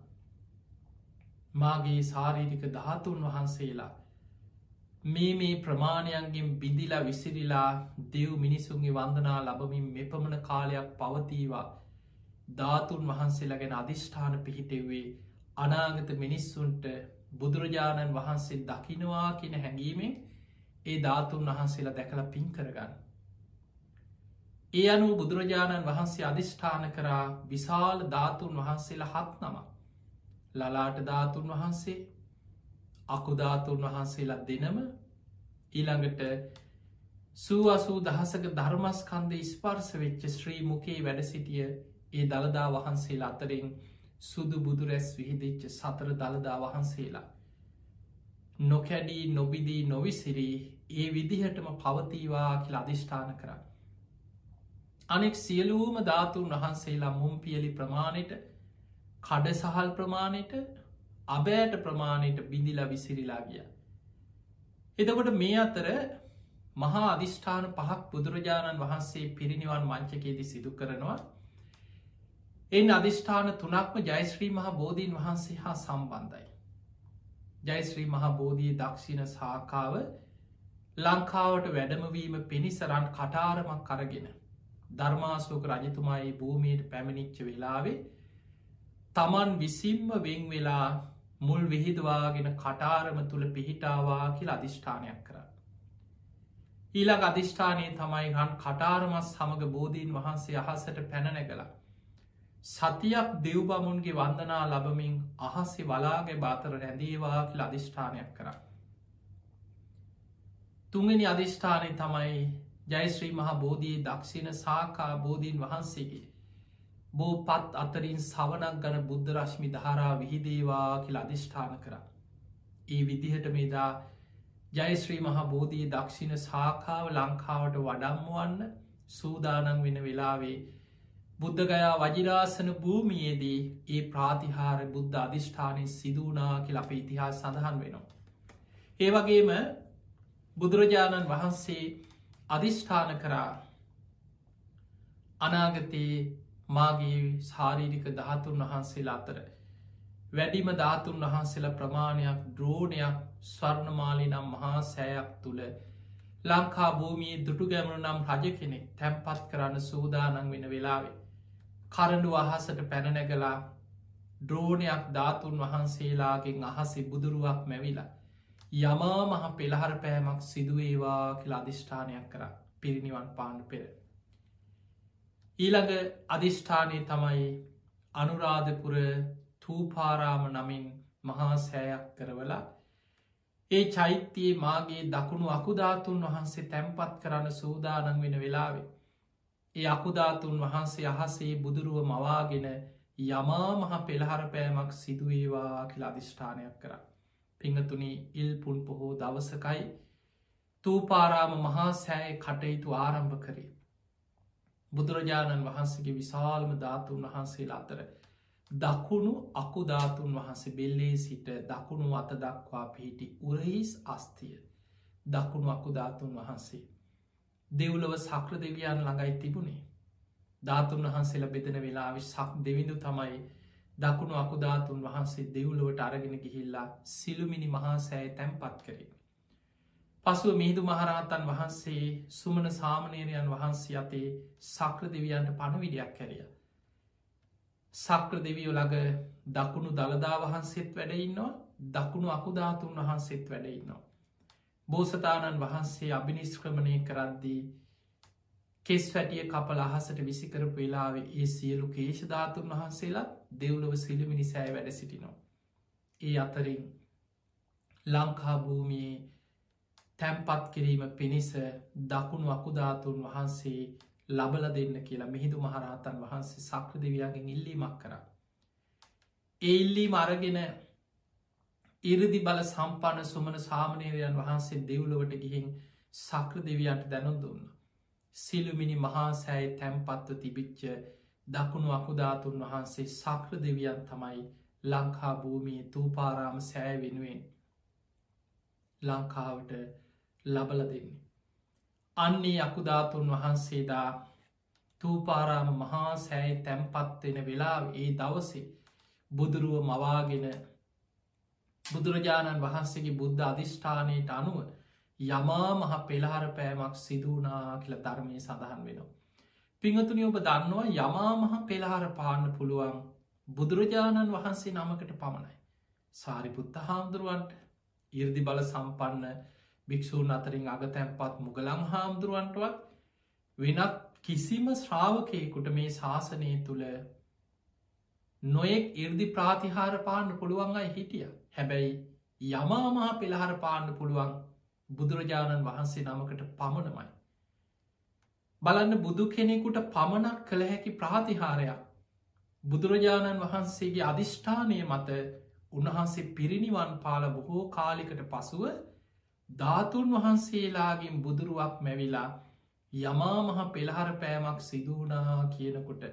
S1: මාගේ සාරීරික ධාතුන් වහන්සේලා මේ මේ ප්‍රමාණයන්ගෙන් බිඳිලා විසිරිලා දෙව් මිනිසුන්ගේ වන්දනා ලබමින් මෙපමණ කාලයක් පවතීවා ධාතුන් වහන්සේලා ගැන අධිෂ්ඨාන පිහිටෙවේ අනාගත මිනිස්සුන්ට බුදුරජාණන් වහන්සේ දකිනවා කියන හැඟීමෙන් ඒ ධාතුන් වහන්සේලා දැකළ පින් කරගන්න. ඒ අනු බුදුරජාණන් වහන්සේ අධිෂ්ඨාන කරා විශාල ධාතුන් වහන්සේලා හත් නම ලලාට ධාතුන් වහන්සේ අකුධාතුන් වහන්සේලා දෙනම ඊළඟට සූවසූ දහසක ධර්මස්කන්ද ස්පර්ස වෙච්ච ශ්‍රී මුකේ වැඩ සිටිය ඒ දළදා වහන්සේලා අතරින් සුදු බුදුරැස් විහිදිච්ච සතර දළදා වහන්සේලා. නොකැඩී නොබිදී නොවිසිරී ඒ විදිහටම පවතීවා කියල අධිෂ්ඨාන කර. අනෙක් සියලූම ධාතුන් වහන්සේලා මුම් පියලි ප්‍රමාණයට කඩ සහල් ප්‍රමාණයට අබෑට ප්‍රමාණයට බිඳිලා විසිරිලා ගිය. එතකොට මේ අතර මහා අධිෂ්ඨාන පහක් බුදුරජාණන් වහන්සේ පිරිනිවන් මංචකේදී සිදු කරනවා එන් අධිෂ්ඨාන තුනක්ම ජයශ්‍රී මහ බෝධීන් වහන්සේ හා සම්බන්ධයි. ජයශ්‍රී මහ බෝධී දක්ෂිණ සාකාව ලංකාවට වැඩමවීම පිණිසරන් කටාරමක් කරගෙන ධර්මාසෝක රජතුමායි භූමියයට පැමිණිච්ච වෙලාවේ තමන් විසිම්ම වෙං වෙලා මුල් විහිදවාගෙන කටාරම තුළ පිහිටාවා කියල අධිෂ්ඨානයක් කර. ඊළඟ අධිෂ්ඨානය තමයි රන් කටාරමස් සමඟ බෝධීන් වහන්සේ අහසට පැනනැගලා සතියක් දෙව්බමුන්ගේ වන්දනා ලබමින් අහස්සි වලාගේ බාතර රැඳේවා කියල අධිෂ්ඨානයක් කර. තුන්ගනි අධිෂ්ඨානය තමයි ජයශ්‍රී මහා බෝධී දක්ෂිණ සාකා බෝධීන් වහන්සේගේ බෝ පත් අතරින් සවනක් ගන බුද්ධ රශ්මි ධාරා විහිදේවා කියල අධිෂ්ඨාන කර. ඒ විදිහට මේදා ජයශ්‍රී මහා බෝධී දක්ෂිණ සාකාව ලංකාවට වඩම්මුවන්න සූදානන් වෙන වෙලාවේ බුද්ධගයා වජිරාසන භූමියේදී ඒ ප්‍රාතිහාර බුද්ධ අධිෂ්ඨානය සිදුවනා කියල අප ඉතිහා සඳහන් වෙනවා. ඒ වගේම බුදුරජාණන් වහන්සේ අධිෂ්ඨාන කරා අනාගතයේ මාගේ ශාරීරික ධාතුන් වහන්සේලා අතර වැඩිම ධාතුන් වහන්සේලා ප්‍රමාණයක් ද්‍රෝණයක් ස්වර්ණමාලි නම් මහා සෑයක් තුළ ලංකා භූමියේ දුටු ගැමුණු නම් රජ කෙනෙක් තැම්පත් කරන්න සූදානන් වෙන වෙලාවේ. කරඩු අහසට පැනනැගලා ද්‍රෝණයක් ධාතුන් වහන්සේලාගෙන් අහසේ බුදුරුවක් මැවිලා. යමා මහ පෙළහර පෑමක් සිදුවේවා කියලා අධිෂ්ඨානයක් කර පිරිනිවන් පාණ්ඩ පෙර. ඊළඟ අධිෂ්ඨානය තමයි අනුරාධපුර තූපාරාම නමින් මහා සෑයක් කරවලා ඒ චෛත්‍යයේ මාගේ දකුණු අකුධාතුන් වහන්සේ තැම්පත් කරන්න සූදානන් වෙන වෙලාවේ. ඒ අකුධාතුන් වහන්සේ අහසේ බුදුරුව මවාගෙන යමා මහ පෙළහර පෑමක් සිදුවේවා කියලා අධිෂ්ඨානයක් කර. පිංහතුනි ඉල් පුන් පොහෝ දවසකයි තූපාරාම මහා සෑය කටයුතු ආරම්භ කරේ. බුදුරජාණන් වහන්සේගේ විශාල්ම ධාතුන් වහන්සේලා අතර දකුණු අකුධාතුන් වහන්සේ බෙල්ලේ සිට දකුණු අත දක්වා පිහිටි උරහිස් අස්තිය දකුණු අකුධාතුන් වහන්සේ. දෙව්ලව සක්‍ර දෙවියන් ළඟයි තිබුණේ. ධාතුන් වහන්සේලා බෙදන වෙලාවි සක් දෙවිඳු තමයි දකුණු අකුධාතුන් වහන්සේ දෙව්ලොවට අරගෙන ගිහිල්ලා සිළුමිනි මහා සෑය තැන්පත් කරේ. පසුව මිහිදු මහරහතන් වහන්සේ සුමන සාමනේරයන් වහන්සේ අතේ සක්‍ර දෙවියන්ට පණවිඩයක් කැරිය. සක්‍ර දෙවියෝ ළඟ දකුණු දළදා වහන්සේත් වැඩඉන්නවා දකුණු අකුධාතුන් වහන්සේත් වැඩඉන්නවා. බෝසතාණන් වහන්සේ අභිනිස්ක්‍රමණය කරද්දී කෙස් වැටිය කපල අහසට විසිකරපු වෙලාවේ ඒ සියලු කේෂධාතුන් වහන්සේලා දෙව්ලොව සිලිමිනි සෑ වැඩ සිටිනවා. ඒ අතරින් ලංකා භූමියයේ තැම්පත් කිරීම පිණිස දකුණු අකුධාතුන් වහන්සේ ලබල දෙන්න කියලා මිහිදු මහරහතන් වහන්සේ සක්‍ර දෙවයාගෙන් ඉල්ලීමක් කර. ඒල්ලී මරගෙන ඉරදි බල සම්පන්න සුමන සාමනේරයන් වහන්සේ දෙව්ලොවට ගිහින් සක්‍ර දෙවියන්ට දැනුම් දුන්න. සිළුමිනි මහා සෑයි තැම්පත්ව තිබිච්ච දකුණු අකුධාතුන් වහන්සේ සක්‍ර දෙවියන් තමයි ලංකා භූමිය තූපාරාම සෑ වෙනුවෙන් ලංකාවට ලබල දෙන්නේ. අන්නේ අකුධාතුන් වහන්සේදා තූපාරාම මහා සෑයි තැම්පත්වෙන වෙලා ඒ දවසේ බුදුරුව මවාගෙන බුදුරජාණන් වහන්සේගේ බුද්ධ අධිෂ්ඨානයට අනුව යමා මහ පෙළහර පෑමක් සිදුවනා කියල ධර්මය සඳහන් වෙනවා. පිංහතුනි ඔබ දන්නවා යමා මහ පෙළහර පාන්න පුළුවන් බුදුරජාණන් වහන්සේ නමකට පමණයි. සාරිපුත්ත හාමුදුරුවන්ට ඉර්දි බල සම්පන්න භික්‍ෂූන් අතරින් අග තැන්පත් මුගලං හාමුදුරුවන්ටවත් වෙනත් කිසිම ශ්‍රාවකයකුට මේ ශාසනය තුළ නොයෙක් ඉර්දි ප්‍රාතිහාර පාන්න පුළුවන් අයි හිටිය හැබැයි යමා මහා පෙළහර පාන්න පුළුවන් බුදුරජාණන් වහන්සේ නමකට පමණමයි. බලන්න බුදු කෙනෙකුට පමණක් කළ හැකි ප්‍රාතිහාරයක් බුදුරජාණන් වහන්සේගේ අධිෂ්ඨානය මත උන්වහන්සේ පිරිනිවන් පාල බොහෝ කාලිකට පසුව ධාතුන් වහන්සේලාගෙන් බුදුරුවක් මැවිලා යමා මහ පෙළහර පෑමක් සිදුවනා කියනකොට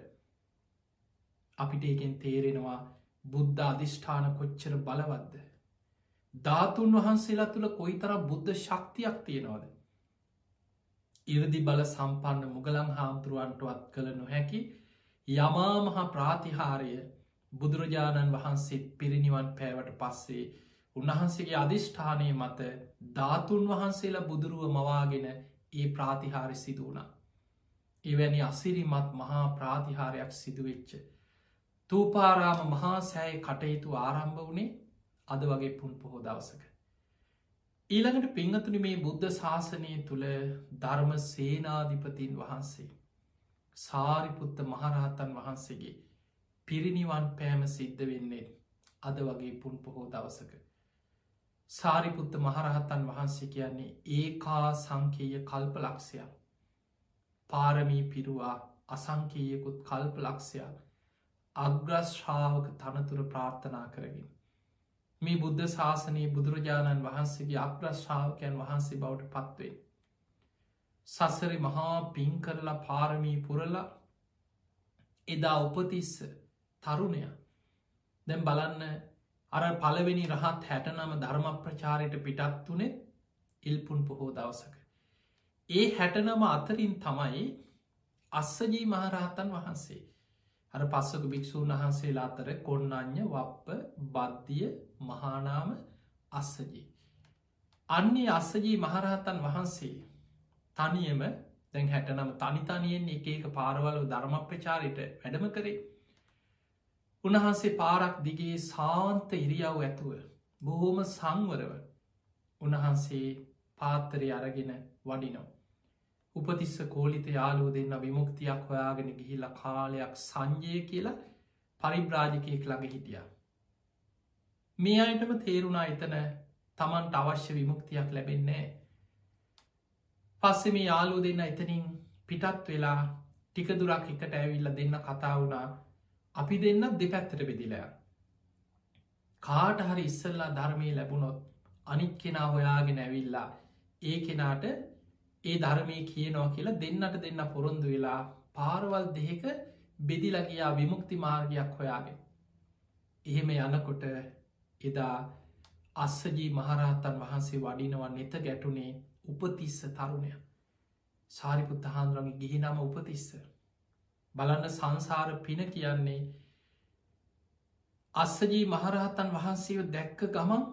S1: අපිට ඒකෙන් තේරෙනවා බුද්ධ අධිෂ්ඨාන කොච්චර බලවද්ද ධාතුන් වහන්සේලා තුළ කොයි තරම් බුද්ධ ශක්තියක් තියෙනවද. ඉරදි බල සම්පන්න මුගලං හාමුදුරුවන්ටවත් කළ නොහැකි යමා මහා ප්‍රාතිහාරය බුදුරජාණන් වහන්සේ පිරිනිවන් පෑවට පස්සේ උන්වහන්සේගේ අධිෂ්ඨානය මත ධාතුන් වහන්සේලා බුදුරුව මවාගෙන ඒ ප්‍රාතිහාරි සිදුවනා. එවැනි අසිරිමත් මහා ප්‍රාතිහාරයක් සිදුවෙච්ච. තූපාරාම මහා සෑයි කටයුතු ආරම්භ වනේ අද වගේ පුන් පොහෝ දවසක. ඊළඟට පිංහතුනි මේ බුද්ධ ශාසනය තුළ ධර්ම සේනාධිපතින් වහන්සේ. සාරිපුත්ත මහරහතන් වහන්සේගේ පිරිනිවන් පෑම සිද්ධ වෙන්නේ අද වගේ පුන් පොහෝ දවසක. සාරිපුත්ත මහරහතන් වහන්සේ කියන්නේ ඒකා සංකේය කල්ප ලක්ෂයක්. පාරමී පිරුවා අසංකීයකුත් කල්ප ලක්ෂයක් අග්‍රශ්‍රාවක තනතුර ප්‍රාර්ථනා කරගින්. මේ බුද්ධ ශාසනයේ බුදුරජාණන් වහන්සේගේ අප්‍රශ්ාවකයන් වහන්සේ බවට පත්වේ. සසරි මහා පින් කරලා පාරමී පුරලා එදා උපතිස්ස තරුණය දැම් බලන්න අර පලවෙනි රහත් හැටනම ධර්ම ප්‍රචාරයට පිටත් වනේ ඉල්පුන් පොහෝ දවසක. ඒ හැටනම අතරින් තමයි අස්සජී මහරහතන් වහන්සේ. අර පස්සක භික්‍ෂූන් වහන්සේලා අතර කොන්නඥ වප්ප බද්ධිය මහානාම අස්සජී. අන්නේ අස්සජී මහරහතන් වහන්සේ තනියම දැන් හැටනම තනිතනියෙන් එක එක පාරවල ධර්ම ප්‍රචාරයට වැඩම කරේ උන්වහන්සේ පාරක් දිගේ සාන්ත ඉරියව් ඇතුව බොහෝම සංවරව උන්වහන්සේ පාත්තරය අරගෙන වඩිනෝ. උපතිස්ස කෝලිත යාලෝ දෙන්න විමුක්තියක් හොයාගෙන ගිහිල්ල කාලයක් සංජය කියලා පරිබ්‍රාජකයෙක් ළඟ හිටිය. මේ අයටම තේරුණා එතන තමන්ට අවශ්‍ය විමුක්තියක් ලැබෙන්නේ. පස්සෙ මේ යාලෝ දෙන්න එතනින් පිටත් වෙලා ටික දුරක් එකට ඇවිල්ල දෙන්න කතා වුණා අපි දෙන්න දෙපැත්තට බෙදිලයා. කාට හරි ඉස්සල්ලා ධර්මය ලැබුණොත් අනිත් කෙනා හොයාගෙන ඇවිල්ලා ඒ කෙනාට ඒ ධර්මය කියනවා කියලා දෙන්නට දෙන්න පොරොන්දු වෙලා පාරවල් දෙක බෙදිලගයා විමුක්ති මාර්ගයක් හොයාගෙන. එහෙම යනකොට එදා අස්සජී මහරහතන් වහන්සේ වඩිනවා නෙත ගැටුනේ උපතිස්ස තරුණය. සාරිපුත්ත හාන්දුරගේ ගිහි නම උපතිස්ස. බලන්න සංසාර පින කියන්නේ අස්සජී මහරහතන් වහන්සේව දැක්ක ගමන්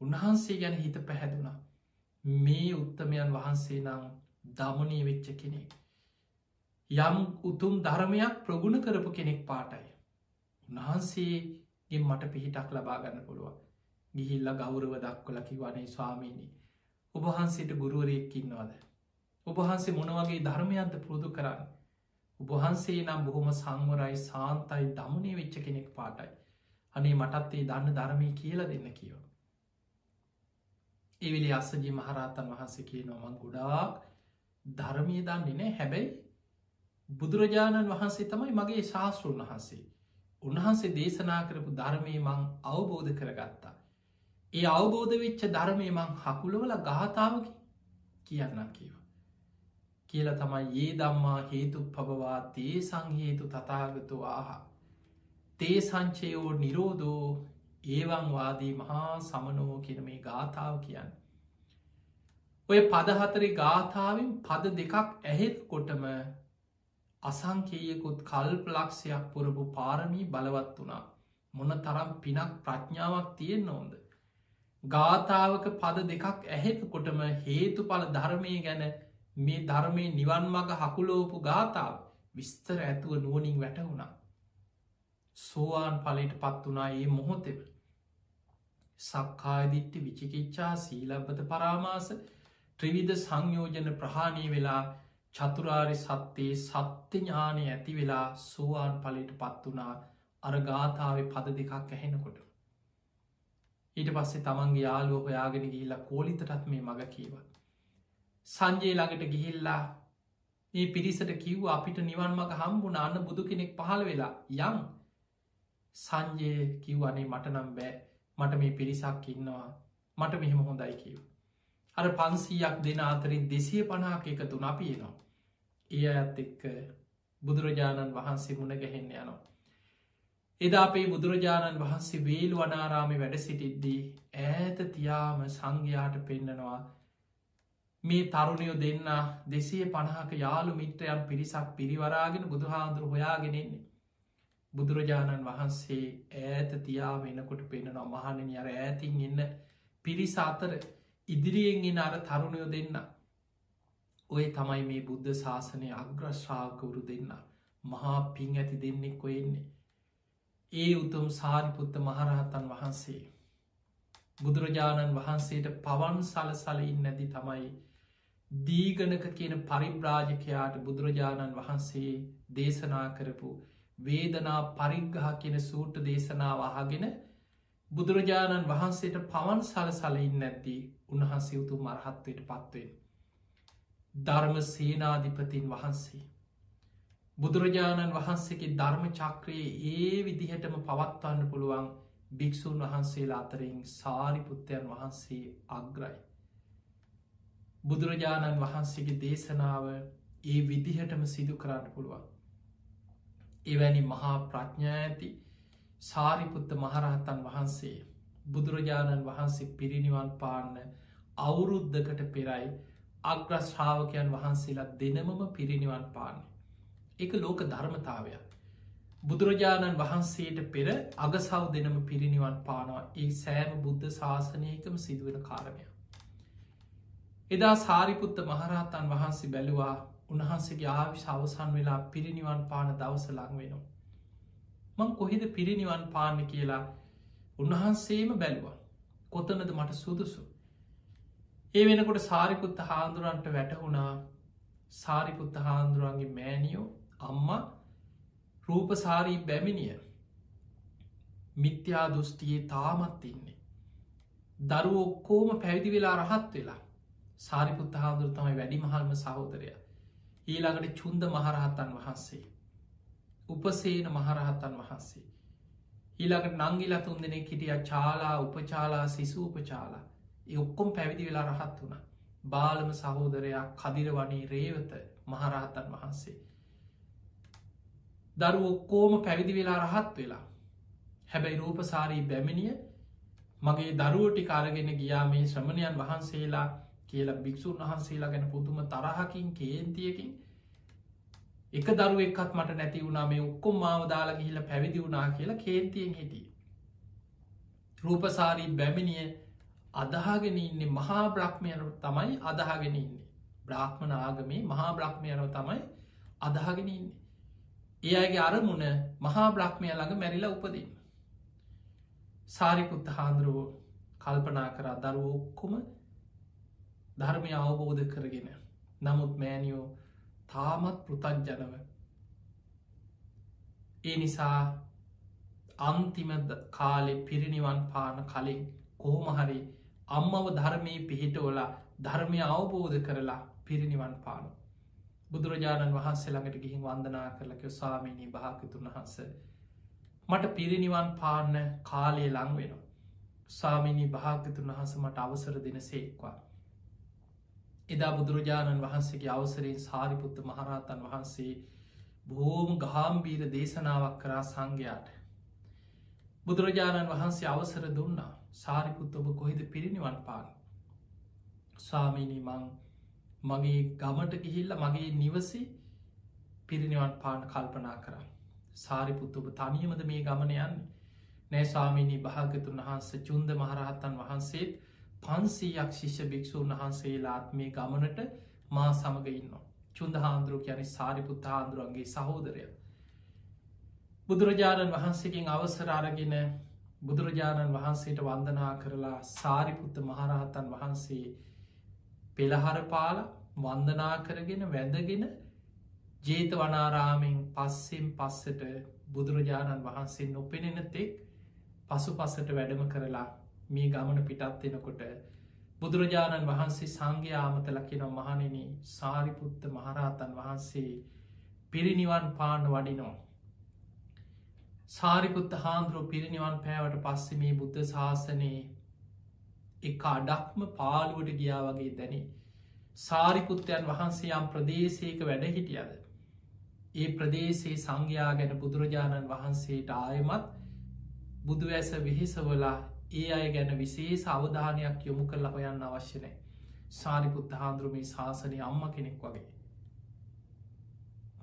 S1: උන්වහන්සේ ගැන හිත පැහැදුනා. මේ උත්තමයන් වහන්සේ නම් දමනී වෙච්ච කෙනෙක්. යම් උතුම් ධර්මයක් ප්‍රගුණ කරපු කෙනෙක් පාටයි. උන්වහන්සේගේ මට පිහිටක් ලබාගන්න පුළුවන්. ගිහිල්ල ගෞරව දක්වලකි වනේ ස්වාමීණී ඔබහන්සේට ගුරුවරයෙක්කින්නවාද ඔබහන්සේ මොනවගේ ධර්මයන්ත පුරුදු කරන්න? උබහන්සේ නම් බොහොම සංවරයි සාන්තයි දමනය වෙච්ච කෙනෙක් පාටයි. අනේ මටත් ඒ දන්න ධර්මය කියලා දෙන්න කියව. එවිලි අස්සජී මහරහතන් වහන්සේ කිය නොමන් ගොඩාක් ධර්මය දන්නේ නෑ හැබැයි බුදුරජාණන් වහන්සේ තමයි මගේ ශාස්තෘන් වහන්සේ. උන්වහන්සේ දේශනා කරපු ධර්මය මං අවබෝධ කරගත්තා. ඒ අවබෝධ වෙච්ච ධර්මය මං හකුලවල ගාථාවකි කියන්න කියව. කියල තමයි ඒ දම්මා හේතු පබවා තේ සංහේතු තතාගතු ආහ. තේ සංචයෝ නිරෝධෝ ඒවංවාදී මහා සමනෝ කියන මේ ගාථාව කියන්න. ඔය පදහතරි ගාථාවෙන් පද දෙකක් ඇහෙත් කොටම අසංකේයකුත් කල්ප ලක්ෂයක් පුරපු පාරමී බලවත් වුණා මොන තරම් පිනක් ප්‍රඥාවක් තියෙන් ඕොන්ද. ගාථාවක පද දෙකක් ඇහෙත් කොටම හේතු පල ධර්මය ගැන මේ ධර්මය නිවන් මඟ හකුලෝපු ගාථාව විස්තර ඇතුව නුවනින් වැටවුණා. සෝවාන් පලට පත් වනා ඒ මොහොතෙම. සක්කායදිට්ටි විචිකිච්චා සීලබ්බත පරාමාස ත්‍රවිධ සංයෝජන ප්‍රහාණී වෙලා චතුරාරි සත්තයේ සත්‍ය ඥානය ඇති වෙලා සෝවාන් පලට පත් වනා අර ගාථාව පද දෙකක් ඇහෙනකොට. ඊට පස්සේ තමන්ගේ යාලුව හොයාගෙන ගිහිල්ලා කෝලිතටත් මේ මඟ කීවත්. සංජය ළඟට ගිහිල්ලා ඒ පිරිසට කිව් අපිට නිවන් මක හම්බුන අන්න බුදු කෙනෙක් පහළ වෙලා යම් සංජය කිව්වනේ මට නම් බෑ මට මේ පිරිසක් ඉන්නවා මට මෙහෙම හොඳයි කිව්. අර පන්සීයක් දෙන අතරින් දෙසිය පනාක එකතු නපියනවා. ඒ ඇත් එක්ක බුදුරජාණන් වහන්සේ මුණ ගැහෙන්න යනවා. එදා අපේ බුදුරජාණන් වහන්සේ වේල් වනාරාමි වැඩ සිටිද්දී ඈත තියාම සංඝයාට පෙන්නනවා මේ තරුණයෝ දෙන්න දෙසේ පණහක යාළු මිත්‍රයන් පිරිසක් පිරිවරාගෙන බුදුහාන්දුර හොයාගෙනෙන්නේ. බුදුරජාණන් වහන්සේ ඈත තියා වෙනකොට පෙනෙනවා මහණනි අර ඇතින් එන්න පිරිස අතර ඉදිරියෙන් එන අර තරුණයෝ දෙන්න. ඔය තමයි මේ බුද්ධ ශාසනය අග්‍රශ්‍රාකවුරු දෙන්න මහා පින් ඇති දෙන්නෙක් කොයෙන්නේ. ඒ උතුම් සාරිපුත්ත මහරහතන් වහන්සේ. බුදුරජාණන් වහන්සේට පවන් සල සලයින් නැති තමයි දීගනක කියන පරිබ්‍රාජකයාට බුදුරජාණන් වහන්සේ දේශනා කරපු වේදනා පරිග්ගහ කියන සූට දේශනාව අහගෙන බුදුරජාණන් වහන්සේට පවන් සල සලයින් නැද්දී උන්වහන්සේ උතු මරහත්වයට පත්වෙන්. ධර්ම සේනාධිපතින් වහන්සේ. බුදුරජාණන් වහන්සේගේ ධර්ම චක්‍රයේ ඒ විදිහටම පවත්වන්න පුළුවන් භික්‍ෂූන් වහන්සේලා අතරින් සාරිපුත්තයන් වහන්සේ අග්‍රයි. බුදුරජාණන් වහන්සේගේ දේශනාව ඒ විදිහටම සිදු කරන්න පුළුවන්. එවැනි මහා ප්‍රඥා ඇති සාරිපුත්ත මහරහතන් වහන්සේ බුදුරජාණන් වහන්සේ පිරිනිවන් පාන්න අවුරුද්ධකට පෙරයි අග්‍රශ්‍රාවකයන් වහන්සේලා දෙනමම පිරිනිවන් පාන්න. එක ලෝක ධර්මතාවයක්. බුදුරජාණන් වහන්සේට පෙර අගසව් දෙනම පිරිනිවන් පානවා ඒ සෑම බුද්ධ ශාසනයකම සිදුවෙන කාරණය. එදා සාරිපුත්ත මහරහතන් වහන්සේ බැලුවා උන්වහන්සේගේ ආවිශ අවසන් වෙලා පිරිනිවන් පාන දවස ලං වෙනවා. මං කොහෙද පිරිනිවන් පාන්න කියලා උන්වහන්සේම බැලුවා කොතනද මට සුදුසු. ඒ වෙනකොට සාරිපුත්ත හාන්දුරන්ට වැටහුණා සාරිපුත්ත හාන්දුරුවන්ගේ මෑනියෝ අම්මා රූපසාරී බැමිණිය මිත්‍යා දෘෂ්ටියේ තාමත් ඉන්නේ. දරු ඔක්කෝම පැවිදි වෙලා රහත් වෙලා සාරිපුත්ත හාදුර තමයි වැඩි මහල්ම සහෝදරය. ඊළඟට චුන්ද මහරහතන් වහන්සේ. උපසේන මහරහතන් වහන්සේ. ඊළඟට නංගිල තුන් දෙනෙ හිටිය චාලා උපචාලා සිසු උපචාලා ඔක්කොම් පැවිදි වෙලා රහත් වුණ. බාලම සහෝදරයක් කදිර වනේ රේවත මහරහතන් වහන්සේ. දරු ඔක්කෝම පැවිදි වෙලා රහත් වෙලා. හැබැයි රූපසාරී බැමිණිය මගේ දරුවටි කාරගෙන ගියා මේ ශ්‍රමණයන් වහන්සේලා කියලා භික්‍ෂූන් වහන්සේලා ගැන පුදුම තරහකින් කේන්තියකින් එක දරුව එක්කත් මට නැති වුණා මේ ඔක්කොම් මාව දාලා ගිහිල පැවිදි වුණා කියලා කේන්තියෙන් හිටිය. රූපසාරී බැමිණිය අදහාගෙන ඉන්නේ මහා බ්‍රහ්මයන තමයි අදහාගෙන ඉන්නේ. බ්‍රාහ්මණ ආගමේ මහා බ්‍රහ්මයනව තමයි අදහගෙන ඉන්නේ. ඒ අයගේ අරමුණ මහා බ්‍රහ්මය ළඟ මැරිලා උපදන්න. සාරිපුත්ත හාන්දුරුවෝ කල්පනා කරා දරුව ඔක්කොම ධර්මය අවබෝධ කරගෙන නමුත් මෑනියෝ තාමත් පෘතජ්ජනව ඒ නිසා අන්තිම කාලෙ පිරිනිවන් පාන කලින් කොහොමහරි අම්මව ධර්මය පිහිටවලා ධර්මය අවබෝධ කරලා පිරිනිවන් පානු. බුදුරජාණන් වහන්සේ ළඟට ගිහින් වන්දනා කරලක ස්වාමීණී භාකතුන් වහන්ස මට පිරිනිවන් පාන්න කාලය ලං වෙනවා. ස්වාමිනී භාගතුන් වහස මට අවසර දෙන සේක්වා. එදා බුදුරජාණන් වහන්සේගේ අවසරයෙන් සාරිපුත්ත මහරහතන් වහන්සේ බෝම ගාම්බීර දේශනාවක් කරා සංඝයාට. බුදුරජාණන් වහන්සේ අවසර දුන්නා සාරිපුත්ත ඔබ කොහිද පිරිනිවන් පාන. ස්වාමීනී මං මගේ ගමට ගිහිල්ල මගේ නිවසි පිරිනිවන් පාන කල්පනා කර සාරිපුත්ත ඔබ තනියමද මේ ගමන යන්න නෑස්වාමිනී භාගතුන් වහන්ස චුන්ද මහරහත්තන් වහන්සේත් පන්සීයක් ශිෂ්‍ය භික්‍ෂූන් වහන්සේලාත් මේ ගමනට මා සමග ඉන්න චුන්ද හාන්දුරුව යන සාරිපුත්ත හාන්දුරුවන්ගේ සහෝදරය. බුදුරජාණන් වහන්සේකින් අවසරාරගෙන බුදුරජාණන් වහන්සේට වන්දනා කරලා සාරිපුත්ත මහරහතන් වහන්සේ පෙළහර පාල වන්දනා කරගෙන වැඳගෙන ජේත වනාරාමෙන් පස්සෙන් පස්සට බුදුරජාණන් වහන්සේ නොපෙනෙන තෙක් පසු පස්සට වැඩම කරලා මේ ගමන පිටත්වෙනකොට බුදුරජාණන් වහන්සේ සංඝයාමතලකින මහනෙන සාරිපුත්ත මහරහතන් වහන්සේ පිරිනිවන් පාන්න වඩිනෝ. සාරිපුත්ත හාන්දුරුව පිරිනිවන් පෑවට පස්සෙ මේ බුද්ධ ශාසනයේ එක අඩක්ම පාලුවට ගියා වගේ දැනේ සාරිපුත්තයන් වහන්සේ යම් ප්‍රදේශයක වැඩ හිටියද ඒ ප්‍රදේශයේ සංඝයා ගැන බුදුරජාණන් වහන්සේට ආයමත් බුදුවැස වෙහෙසවලා ඒ අය ගැන විශේෂ අවධානයක් යොමු කළ හොයන්න අවශ්‍යනෑ සාරිපුත්ත හාන්දුරුමේ ශාසනය අම්ම කෙනෙක් වගේ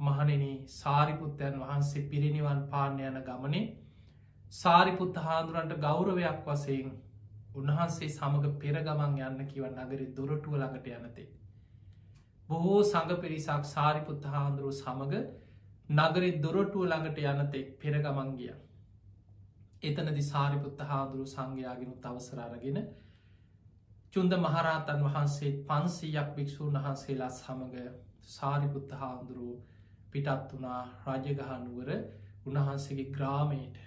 S1: මහනෙන සාරිපුත්තයන් වහන්සේ පිරිනිවන් පාන්න යන ගමනේ සාරිපුත්ත හාදුරන්ට ගෞරවයක් වසයෙන් උන්වහන්සේ සමඟ පෙරගමන් යන්න කිව නගර දොරටුව ළඟට යනතේ. බොහෝ සඟ පිරිසක් සාරිපුත්ත හාන්දුරුව සමඟ නගරෙ දොරටුව ළඟට යනතෙක් පෙරගමන් ගිය. එතනදි සාරිපුත්ත හාදුරු සංඝයාගෙන තවසරාරගෙන චුන්ද මහරහතන් වහන්සේ පන්සීයක් භික්‍ෂූන් වහන්සේලා සමඟ සාරිපුත්ත හාමුදුරුව පිටත් වනා රජගහනුවර උන්වහන්සේගේ ග්‍රාමයට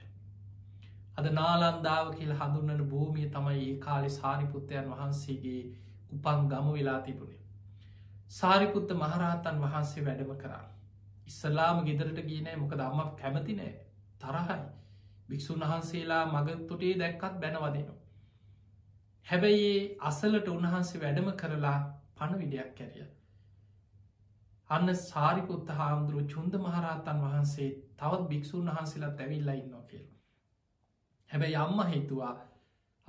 S1: අද නාලන්දාව කියල හඳුන්නන භූමිය තමයි ඒ කාලෙ සාරිපුත්තයන් වහන්සේගේ උපන් ගම වෙලා තිබුණේ. සාරිපුත්ත මහරහතන් වහන්සේ වැඩම කරා. ඉස්සලාම ගෙදරට ගීනෑ මොකද අම්ම කැමති නෑ තරහයි භික්‍ෂූන් වහන්සේලා මගතොටේ දැක්කත් බැනවදනවා. හැබැයි අසලට උන්වහන්සේ වැඩම කරලා පණ විඩයක් කැරිය. අන්න සාරිපුත්ත හාමුදුරුව චුන්ද මහරහතන් වහන්සේ තවත් භික්‍ෂූන් වහන්සේලා ඇවිල්ලා ඉන්නවා කියලා. හැබැයි අම්ම හිතුවා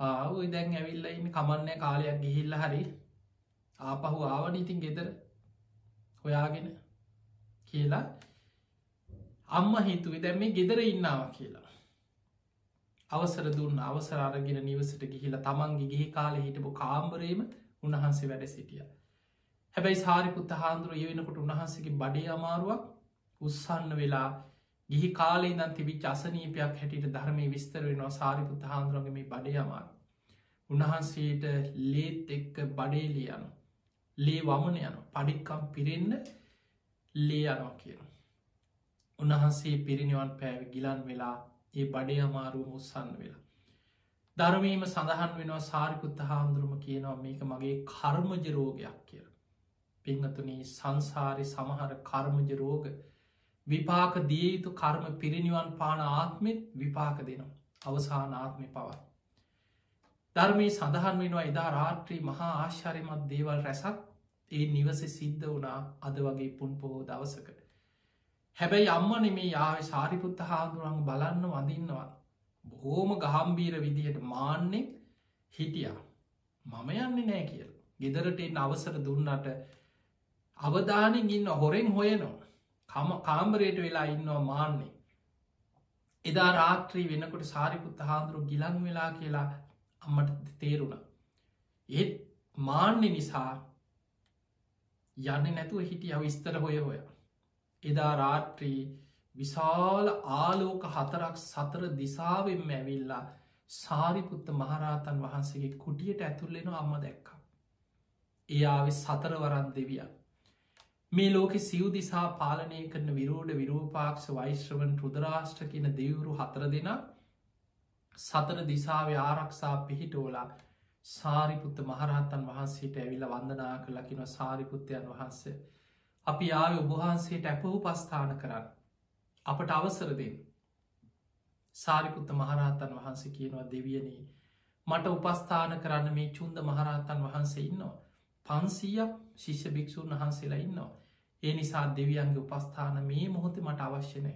S1: ආව දැන් ඇවිල්ල ඉන්න කමන්න කාලයක් ගිහිල්ල හරි ආපහු ආවන ඉතින් ගෙදර හොයාගෙන කියලා අම්ම හිතුවේ දැම් මේ ගෙදර ඉන්නාව කියලා අවසර දුන්න අවසර අරගෙන නිවසට ගිහිලා තමන්ගේ ගිහි කාලෙ හිටපු කාම්බරේම උන්වහන්සේ වැඩ සිටිය. හැබැයි සාරිපුත්ත හාන්දුර ඒ වෙනකොට උන්වහන්සේගේ බඩේ අමාරුවක් උත්සන්න වෙලා ගිහි කාලේ දන් තිබිච් අසනීපයක් හැටියට ධර්මය විස්තර වෙනවා සාරිපුත්ත හාන්දුරගම බඩේ අමාරු. උන්වහන්සේට ලේත් එක්ක බඩේලිය යනු. ලේ වමන යන පඩික්කම් පිරෙන්න ලේ යනවා කියන. උන්වහන්සේ පිරිනිවන් පෑව ගිලන් වෙලා ඒ බඩේ අමාරුව මුස්සන්න වෙලා. ධර්මීම සඳහන් වෙනවා සාරිපුත්ත හාමුදුරුම කියනවා මේක මගේ කර්මජ රෝගයක් කියල. පිංහතුනී සංසාරි සමහර කර්මජ රෝග විපාක දියයුතු කර්ම පිරිනිවන් පාන ආත්මෙත් විපාක දෙනවා අවසාන ආත්මය පවා. ධර්මී සඳහන් වෙනවා එදා රාත්‍රී මහා ආශ්චරයමත් දේවල් රැසක් ඒ නිවස සිද්ධ වනා අද වගේ පුන් පොහෝ දවසකට. හැබැයි අම්ම නෙමේ යාව සාරිපුත්ත හාදුරන් බලන්න වඳින්නවා. බොහෝම ගහම්බීර විදිහට මාන්නෙ හිටියා. මම යන්නේ නෑ කියල. ගෙදරට එන්න අවසර දුන්නට අවධානින් ඉන්න හොරෙන් හොයනවා. කම කාම්බරයට වෙලා ඉන්නවා මාන්නේ. එදා රාත්‍රී වෙනකොට සාරිපුත්ත හාදුරු ගිලන් වෙලා කියලා අම්මට තේරුණ. ඒත් මාන්‍ය නිසා යන්න නැතුව හිටිය විස්තර හොය හොයා. එදා රාත්‍රී විශාල ආලෝක හතරක් සතර දිසාවෙන්ම ඇවිල්ලා සාරිපුත්ත මහරහතන් වහන්සේගේ කුටියට ඇතුල්ලෙන අම්ම දැක්ක. එයාව සතරවරන් දෙවිය. මේ ලෝකෙ සිව් දිසා පාලනය කරන විරෝඩ විරූපාක්ෂ වෛශ්‍රවන් රුදරාෂ්ට්‍ර කියන දෙවුරු හතර දෙෙන සතර දිසාව ආරක්ෂා පිහිටෝලා සාරිපුත්ත මහරහතන් වහන්සේට ඇවිල්ල වන්දනා කලකින සාරිපුත්තයන් වහන්සේ අපි ආය ඔබහන්සේට ඇපහු පස්ථාන කරන්න. අපට අවසරදෙන් සාරිපුත්ත මහරහතන් වහන්සේ කියනවා දෙවියනී මට උපස්ථාන කරන්න මේ චුන්ද මහරහතන් වහන්සේ ඉන්නවා. පන්සීයක් ශිෂ්‍ය භික්‍ෂූන් වහන්සේලා ඉන්නවා. ඒ නිසා දෙවියන්ගේ උපස්ථාන මේ මොහොත මට අවශ්‍යනය.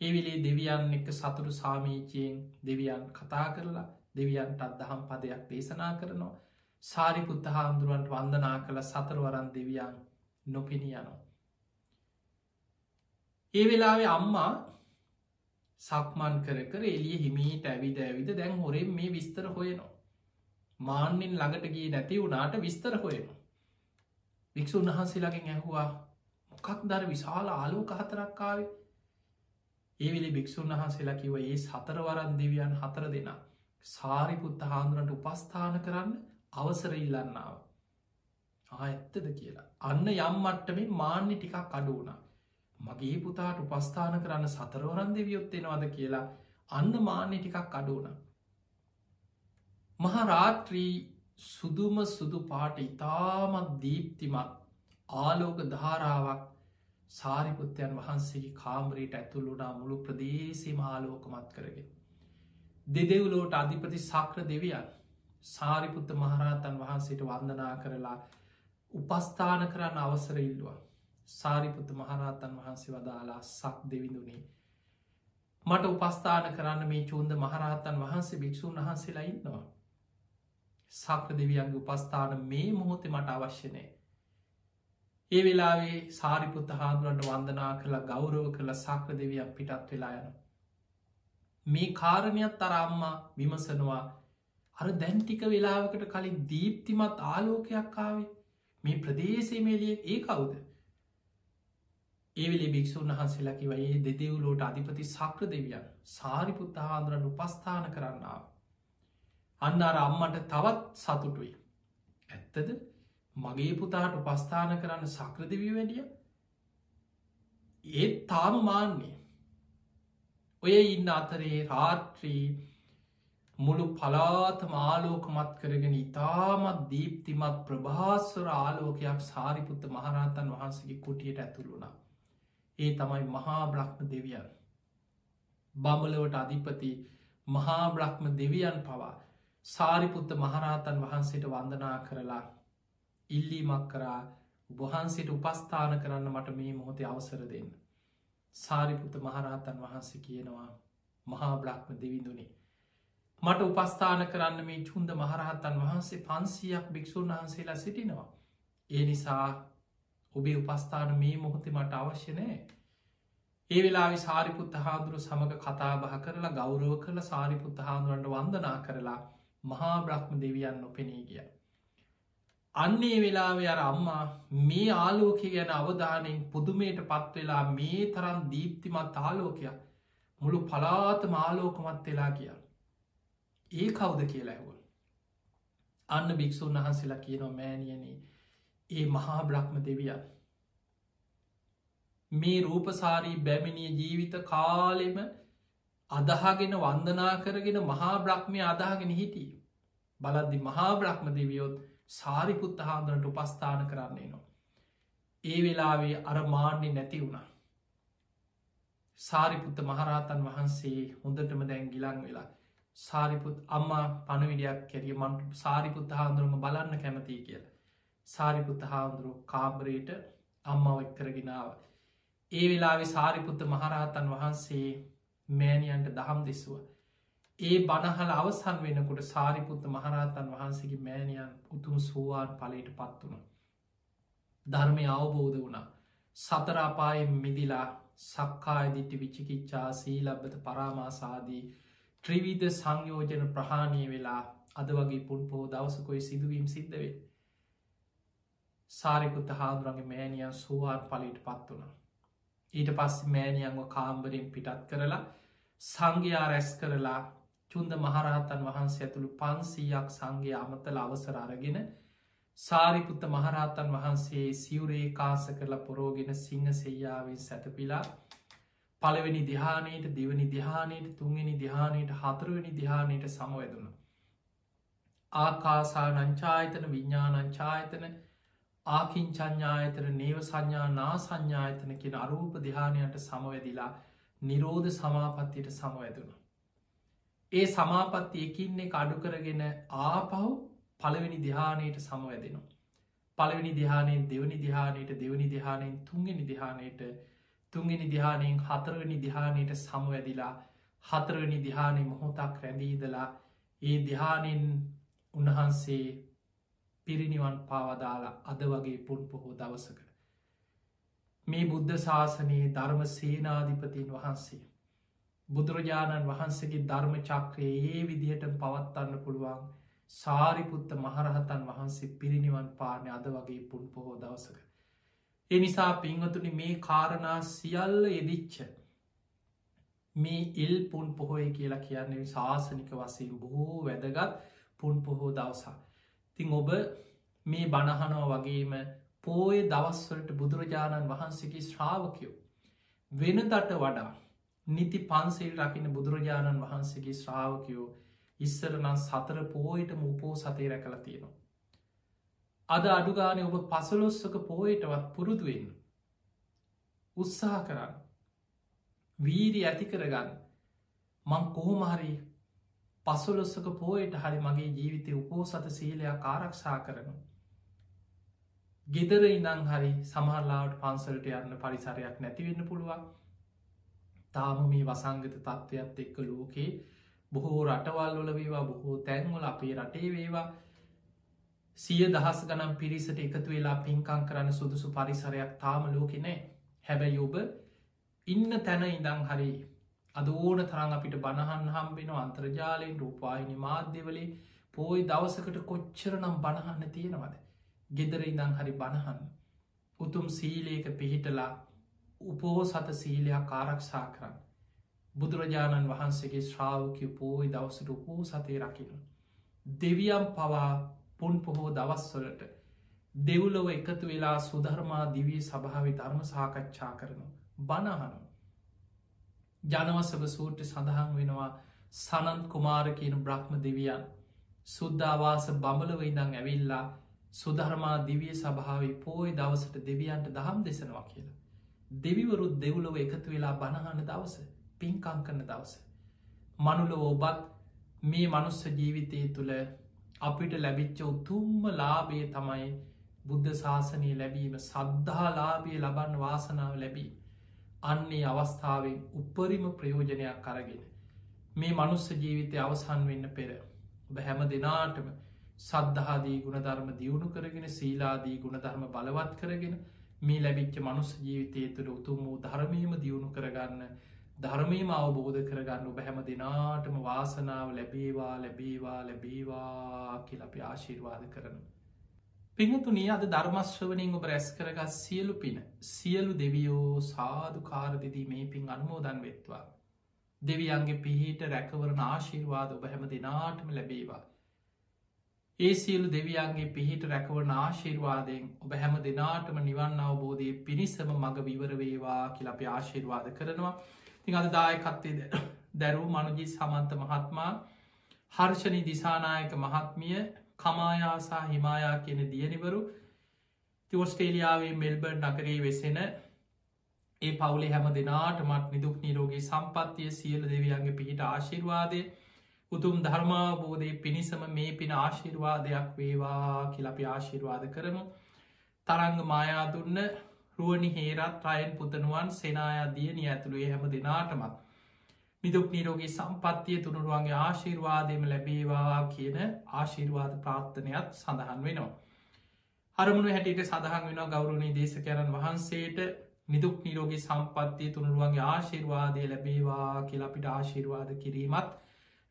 S1: ඒවිලේ දෙවියන් එක සතුරු සාමීචයෙන් දෙවියන් කතා කරලා දෙවියන්ට අදහම් පදයක් දේශනා කරනවා. සාරිපුත්ත හාමුදුරුවන්ට වන්දනා කළ සතරවරන් දෙවියන් නොපෙනී යනවා. ඒ වෙලාවේ අම්මා සක්මන් කර කර එලිය හිමීට ඇවිද ඇවිද දැන් හොරෙන් මේ විස්තර හොයනවා. මාන්‍යෙන් ළඟට ගිය නැති වුණාට විස්තර හොයනවා. වික්ෂූන් වහන්සේලාගෙන් ඇහුවා මොකක් දර විශාල ආලෝ කහතරක්කාවේ ඒවිලි භික්‍ෂූන් වහන්සේලා කිව ඒ සතරවරන් දෙවියන් හතර දෙනා සාරිපුත්ත හාන්දුරට උපස්ථාන කරන්න අවසර ඉල්ලන්නාව. ඇත්තද කියලා. අන්න යම් මට්ටමින් මාන්‍ය ටිකක් අඩුවනා මගේ පුතාට උපස්ථාන කරන්න සතරවරන් දෙවියොත්තෙනවාද කියලා අන්න මාන්‍ය ටිකක් අඩුවන මහරාත්‍රී සුදුම සුදු පාට ඉතාමත් දීප්තිමත් ආලෝක ධාරාවක් සාරිපුත්තයන් වහන්සේගේ කාම්රයට ඇතුළුනා මුළු ප්‍රදේශීම ආලෝකමත් කරගෙන. දෙදෙව්ලෝට අධිපති සක්‍ර දෙවියන් සාරිපුත්ත මහරහතන් වහන්සේට වන්දනා කරලා උපස්ථාන කරන්න අවසර ඉල්ලවා. සාරිපුත්ත මහරහතන් වහන්සේ වදාලා සක් දෙවිඳුනේ. මට උපස්ථාන කරන්න මේ චූන්ද මහරහතන් වහන්සේ භික්‍ෂූන් වහන්සේලා ඉන්නවා. සක්‍ර දෙවියන්ගේ උපස්ථාන මේ මොහොතේ මට අවශ්‍යනය ඒ වෙලාවේ සාරිපුත්ත හාදුරන්ට වන්දනා කරලා ගෞරව කරලා සක්‍ර දෙවියක් පිටත් වෙලා යන මේ කාරණයක් තරම්මා විමසනවා අර දැන්ටික වෙලාවකට කලින් දීප්තිමත් ආලෝකයක් ආවේ. මේ ප්‍රදේශමේලිය ඒ කවුද ඒවිලි භික්‍ෂූන් වහන්සේලා කිවයේ දෙදෙව්ලෝට අධිපති සක්‍ර දෙවියන් සාරිපුත්ත හාන්දුරන් උපස්ථාන කරන්නාව. අන්න අර අම්මට තවත් සතුටුයි. ඇත්තද මගේ පුතාට උපස්ථාන කරන්න සක්‍රදිවී වැඩිය ඒත් තාම මාන්නේ ඔය ඉන්න අතරේ රාත්‍රී මුළු පලාතම ආලෝකමත් කරගෙන ඉතාමත් දීප්තිමත් ප්‍රභාස්වර ආලෝකයක් සාරිපුත්ත මහරහතන් වහන්සගේ කුටියට ඇතුළුණා. ඒ තමයි මහා බ්‍රහ්ම දෙවියන්. බඹලවට අධිපති මහා බ්‍රහ්ම දෙවියන් පවා සාරිපුත්ත මහරහතන් වහන්සේට වන්දනා කරලා ඉල්ලීමක් කරා වහන්සේට උපස්ථාන කරන්න මට මේ මොහොතේ අවසර දෙන්න. සාරිපුත්ත මහරහතන් වහන්සේ කියනවා මහා බ්‍රහ්ම දෙවිඳුනේ. මට උපස්ථාන කරන්න මේ චුන්ද මහරහත්තන් වහන්සේ පන්සියක් භික්‍ෂූන් වහන්සේලා සිටිනවා. ඒ නිසා ඔබේ උපස්ථාන මේ මොහොතේ මට අවශ්‍ය නෑ. ඒ වෙලා සාරිපුත්ත හාදුරු සමඟ කතා බහ කරලා ගෞරව කළ සාරිපුත්ත හාදුරන්ට වන්දනා කරලා මහා බ්‍රහ්ම දෙවියන් නොපෙනී ගිය. අන්නේ වෙලාවේ අර අම්මා මේ ආලෝකය ගැන අවධානයෙන් පුදුමයට පත්වෙලා මේ තරම් දීප්තිමත් ආලෝකයක් මුළු පලාත මාලෝකමත් වෙලා කිය. ඒ කවුද කියලා ඇහුව. අන්න භික්‍ෂූන් වහන්සේලා කියනවා මෑනියන ඒ මහා බ්‍රහ්ම දෙවියන්. මේ රූපසාරී බැමිණිය ජීවිත කාලෙම අදහාගෙන වන්දනා කරගෙන මහා බ්‍රහ්මය අදාගෙන හිටිය. බලද්දි මහා බ්‍රහ්ම දෙවියොත් සාරිපුත්ත හාදුරට උපස්ථාන කරන්නේ නවා. ඒ වෙලාවේ අර මාන්‍ය නැති වුණා. සාරිපුත්ත මහරහතන් වහන්සේ හොඳටම දැන් ගිලං වෙලා සාරිපුත් අම්මා පණවිඩියක් කැරිය මන්ට සාරිපුත්ත හාන්දුරුම බලන්න කැමතියි කියලා. සාරිපුත්ත හාමුදුරු කාබරයට අම්මව එක්කරගෙනාව. ඒ වෙලාවෙ සාරිපුත්ත මහරහතන් වහන්සේ මෑණියන්ට දහම් දෙසුව. ඒ බණහල අවසන් වෙනකොට සාරිපුත්ත මහරහතන් වහන්සේගේ මෑණියන් උතුම් සෝවාන් පලට පත් වුණ. ධර්මය අවබෝධ වුණා. සතරාපායෙන් මිදිලා සක්කායදිට්ටි විචිකිච්චා සීලබ්බත පරාමාසාදී ත්‍රිවිධ සංයෝජන ප්‍රහාණය වෙලා අද වගේ පුන් පොහෝ දවසකොයි සිදුවීම් සිද්ධවේ. සාරිපුත්ත හාදුරන්ගේ මෑනියන් සෝවාන් පලට පත් වුණා. ඊට පස්ස මෑනියන්ව කාම්බරෙන් පිටත් කරලා සංඝයා රැස් කරලා චුන්ද මහරහතන් වහන්සේ ඇතුළු පන්සීයක් සංගේ අමතල අවසර අරගෙන සාරිපුත්ත මහරහතන් වහන්සේ සිවරේ කාස කරලා පොරෝගෙන සිංහ සෙයාවෙන් සැතපිලා පළවෙනි දිහානයට දෙවනි දිහානයට තුන්වෙනි දිහානයට හතරවෙනි දිහානයට සමවැදුණ. ආකාසා නංචායතන විඤ්ඥානංචායතන ආකින් චඥායතන නේව සංඥා නා සංඥායතන කියෙන අරූප දිහානයට සමවැදිලා නිරෝධ සමාපත්තියට සමවැදුණා. ඒ සමාපත්ති එකින්න එක අඩු කරගෙන ආපහු පළවෙනි දිහානයට සමවැදෙනවා. පළවෙනි දිහානයෙන් දෙවනි දිහානයට දෙවනි දිහානයෙන් තුන්ගෙන දිහානයට තුන්ගෙන දිහානයෙන් හතරවනි දිහානයට සමවැදිලා හතරවනි දිහානය මොහොතක් රැඳීදලා ඒ දිහානෙන් උන්වහන්සේ පිරිනිවන් පාවදාලා අද වගේ පුන් පොහෝ දවසක. මේ බුද්ධ ශාසනයේ ධර්ම සේනාධිපතින් වහන්සේ බුදුරජාණන් වහන්සේගේ ධර්ම චක්‍රයේ ඒ විදිහට පවත්වන්න පුළුවන් සාරිපුත්ත මහරහතන් වහන්සේ පිරිනිවන් පානය අද වගේ පුන් පොහෝ දවසක. එනිසා පිංහතුනි මේ කාරණා සියල්ල එදිච්ච මේ ඉල් පුන් පොහොය කියලා කියන්නේ ශාසනික වසයෙන් බොහෝ වැදගත් පුන් පොහෝ දවසා. තිං ඔබ මේ බණහනෝ වගේම පෝය දවස්වලට බුදුරජාණන් වහන්සේගේ ශ්‍රාවකයෝ වෙනදට වඩා නිති පන්සේල් රකින බුදුරජාණන් වහන්සේගේ ශ්‍රාවකයෝ ඉස්සරනන් සතර පෝයට මූපෝ සතේ රැකල තියෙනවා. අද අඩුගානය ඔබ පසලොස්සක පෝයටවත් පුරුදුවෙන්න. උත්සාහ කරන්න. වීරි ඇති කරගන්න මං කොහොමහරි පසුලොස්සක පෝයට හරි මගේ ජීවිතය උපෝ සත සීලයක් ආරක්ෂා කරනු. ගෙදර ඉඳං හරි සමහරලාට පන්සලට යන්න පරිසරයක් නැතිවෙන්න පුළුවන් තාම මේ වසංගත තත්ත්වයක් එක්ක ලෝකේ බොහෝ රටවල් වල වේවා බොහෝ තැන්වල අපේ රටේ වේවා සිය දහස් ගනම් පිරිසට එකතු වෙලා පින්කං කරන්න සුදුසු පරිසරයක් තාම ලෝකෙනෑ හැබැයි ඔබ ඉන්න තැන ඉඳං හරි අද ඕන තරං අපිට බණහන් හම්බෙන අන්තර්ජාලයෙන් රූපාහිනි මාධ්‍යවලේ පෝයි දවසකට කොච්චර නම් බණහන්න තියෙනවද ගෙදර ඉඳං හරි බණහන්න උතුම් සීලේක පිහිටලා උපෝසත සීලයක් ආරක්ෂා කරන්න. බුදුරජාණන් වහන්සේගේ ශ්‍රාවකය පෝයි දවසට උපෝ සතේ රකිනු. දෙවියම් පවා පුන් පොහෝ දවස්වලට දෙව්ලොව එකතු වෙලා සුධර්මා දිවී සභාව ධර්ම සාකච්ඡා කරනු. බණහනු. ජනවසභ සූට්‍ර සඳහන් වෙනවා සනන්ත් කුමාර කියන බ්‍රහ්ම දෙවියන් සුද්ධවාස බඹලව ඉඳං ඇවිල්ලා සුධර්මා දිවිය සභාව පෝයි දවසට දෙවියන්ට දහම් දෙසනවා කියලා. දෙවිවරුත් දෙව්ලොව එකතු වෙලා බණහන දවස පින්කං කරන දවස. මනුලොව ඔබත් මේ මනුස්ස ජීවිතය තුළ අපිට ලැබිච්ච උතුම්ම ලාබය තමයි බුද්ධ ශාසනය ලැබීම සද්ධාලාබය ලබන් වාසනාව ලැබී. අන්නේ අවස්ථාවෙන් උපරිම ප්‍රයෝජනයක් කරගෙන. මේ මනුස්ස ජීවිතය අවසන් වෙන්න පෙර ඔබ හැම දෙනාටම සද්ධහාදී ගුණධර්ම දියුණු කරගෙන සීලාදී ගුණධර්ම බලවත් කරගෙන මේ ලැබිච්ච මනුස්ස ජීවිතය තුළ උතුම් වූ ධර්මීම දියුණු කරගන්න ධර්මීම අවබෝධ කරගන්න ඔබ හැම දෙනාටම වාසනාව ලැබේවා ලැබේවා ලැබේවා කියලපි ආශිර්වාද කරන. පිහතුනී අද ධර්මශ්‍රවනින් ඔබ රැස් කරගත් සියලු පින සියලු දෙවියෝ සාධු කාරදිදී මේ පින් අනුමෝදන් වෙත්වා. දෙවියන්ගේ පිහිට රැකවරන ආශිර්වාද ඔබ හැම දෙනාටම ලැබේවා. ඒ සියලු දෙවියන්ගේ පිහිට රැකවරන ආශිර්වාදයෙන් ඔබ හැම දෙනාටම නිවන් අවබෝධය පිණිසම මඟ විවරවේවා කියලපි ආශිර්වාද කරනවා. ති අද දායකත්තේ දැරූ මනුජී සමන්ත මහත්මා හර්ෂණි දිසානායක මහත්මිය කමායාසා හිමායා කියන දියනිවරු තිවස්ටේලියාවේ මෙල්බර්් නගරේ වෙසෙන ඒ පවුලේ හැම දෙනාට මත් නිදුක් නිරෝගේ සම්පත්තිය සියල දෙවියන්ගේ පිහිට ආශිර්වාදය උතුම් ධර්මාබෝධය පිණිසම මේ පින ආශිර්වාදයක් වේවා කිලපි ආශිර්වාද කරමු. තරංග මායාදුන්න රුවනි හේරත් රයන් පුතනුවන් සෙනයා දියනි ඇතුළුවේ හැම දෙනාටමත්. මිදුක් නිරෝගේ සම්පත්තිය තුනුරුවන්ගේ ආශිර්වාදයම ලැබේවා කියන ආශිර්වාද ප්‍රාර්ථනයක් සඳහන් වෙනවා. අරමුණු හැටියට සඳහන් වෙන ගෞරුණී දේශකරන් වහන්සේට නිදුක් නිරෝගී සම්පත්තිය තුනුරුවන්ගේ ආශිර්වාදය ලැබේවා කියලාපිට ආශිර්වාද කිරීමත්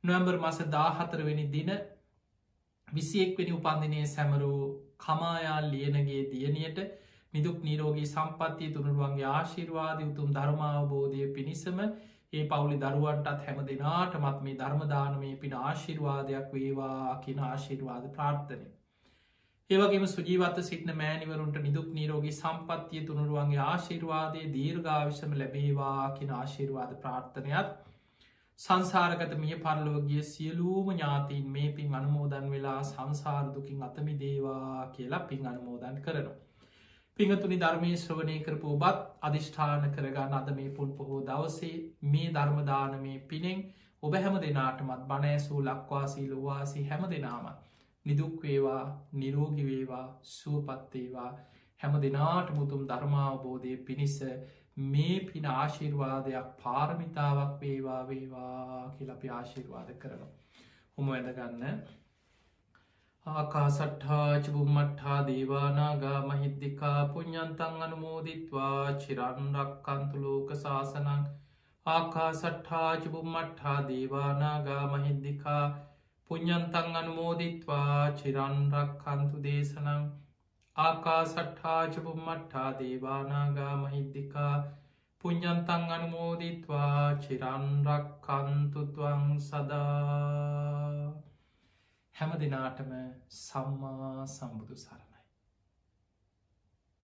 S1: නොවම්බර් මස දාහතරවෙනි දින විසියෙක්වෙනි උපන්දිනය සැමරූ කමායාල් ලියනගේ දියනියට නිදුක් නීරෝගී සම්පත්තිය තුනුරුවන්ගේ ආශිර්වාද උතුම් ධර්මාවබෝධය පිණිසම ඒ පවුලි දරුවන්ටත් හැම දෙනාටමත් මේ ධර්මදානමේ පින ආශිර්වාදයක් වේවා කියන ආශිර්වාද ප්‍රාර්ථනය. ඒවගේම සුජීවත සිටින මෑනිවරුන්ට නිදුක් නීරෝගී සම්පත්තිය තුනුරුවන්ගේ ආශිර්වාදය දීර්ඝාවිශම ලැබේවා කියෙන ආශිර්වාද ප්‍රාර්ථනයක් සංසාරගත මිය පරලෝගිය සියලූම ඥාතීන් මේ පින් අනුමෝදන් වෙලා සංසාරදුකින් අතමි දේවා කියලා පින් අනුමෝදන් කරනවා. පිහතුනි ධර්මය ශ්‍රවණය කරපු ඔබත් අධිෂ්ඨාන කරගන්න අද මේ පුන් පොහෝ දවසේ මේ ධර්මදානමේ පිනෙන් ඔබ හැම දෙනාටමත් බණෑසූ ලක්වාසී ලොවාසි හැම දෙනාමත් නිදුක්වේවා නිරෝගිවේවා සුවපත්තේවා හැම දෙනාට මුතුම් ධර්මාවබෝධය පිණිස මේ පින ආශිර්වාදයක් පාරමිතාවක් වේවා වේවා කියලපි ආශිර්වාද කරනවා. හොම ඇදගන්න ආකාසට්ඨා චබුම්මට්ඨා දේවානාගා මහිද්දිකා පුඥ්ඥන්තං අනුමෝදිත්වා චිරන්රක්කන්තුලෝක ශාසනං ආකාසට්ඨා චබුම්මට්ඨා දේවානාගා මහිද්දිකා පුඥ්ඥන්තං අනුමෝදිත්වා චිරන්රක්කන්තු දේශනං ආකාසට්ඨා චබුම්මට්ඨා දේවානාගා මහිද්දිකා පුඥ්ඥන්තං අනුමෝදිත්වා චිරන්රක්කන්තුතුවං සදා හැම දෙනාටම සම්මා සම්බුදු සරණ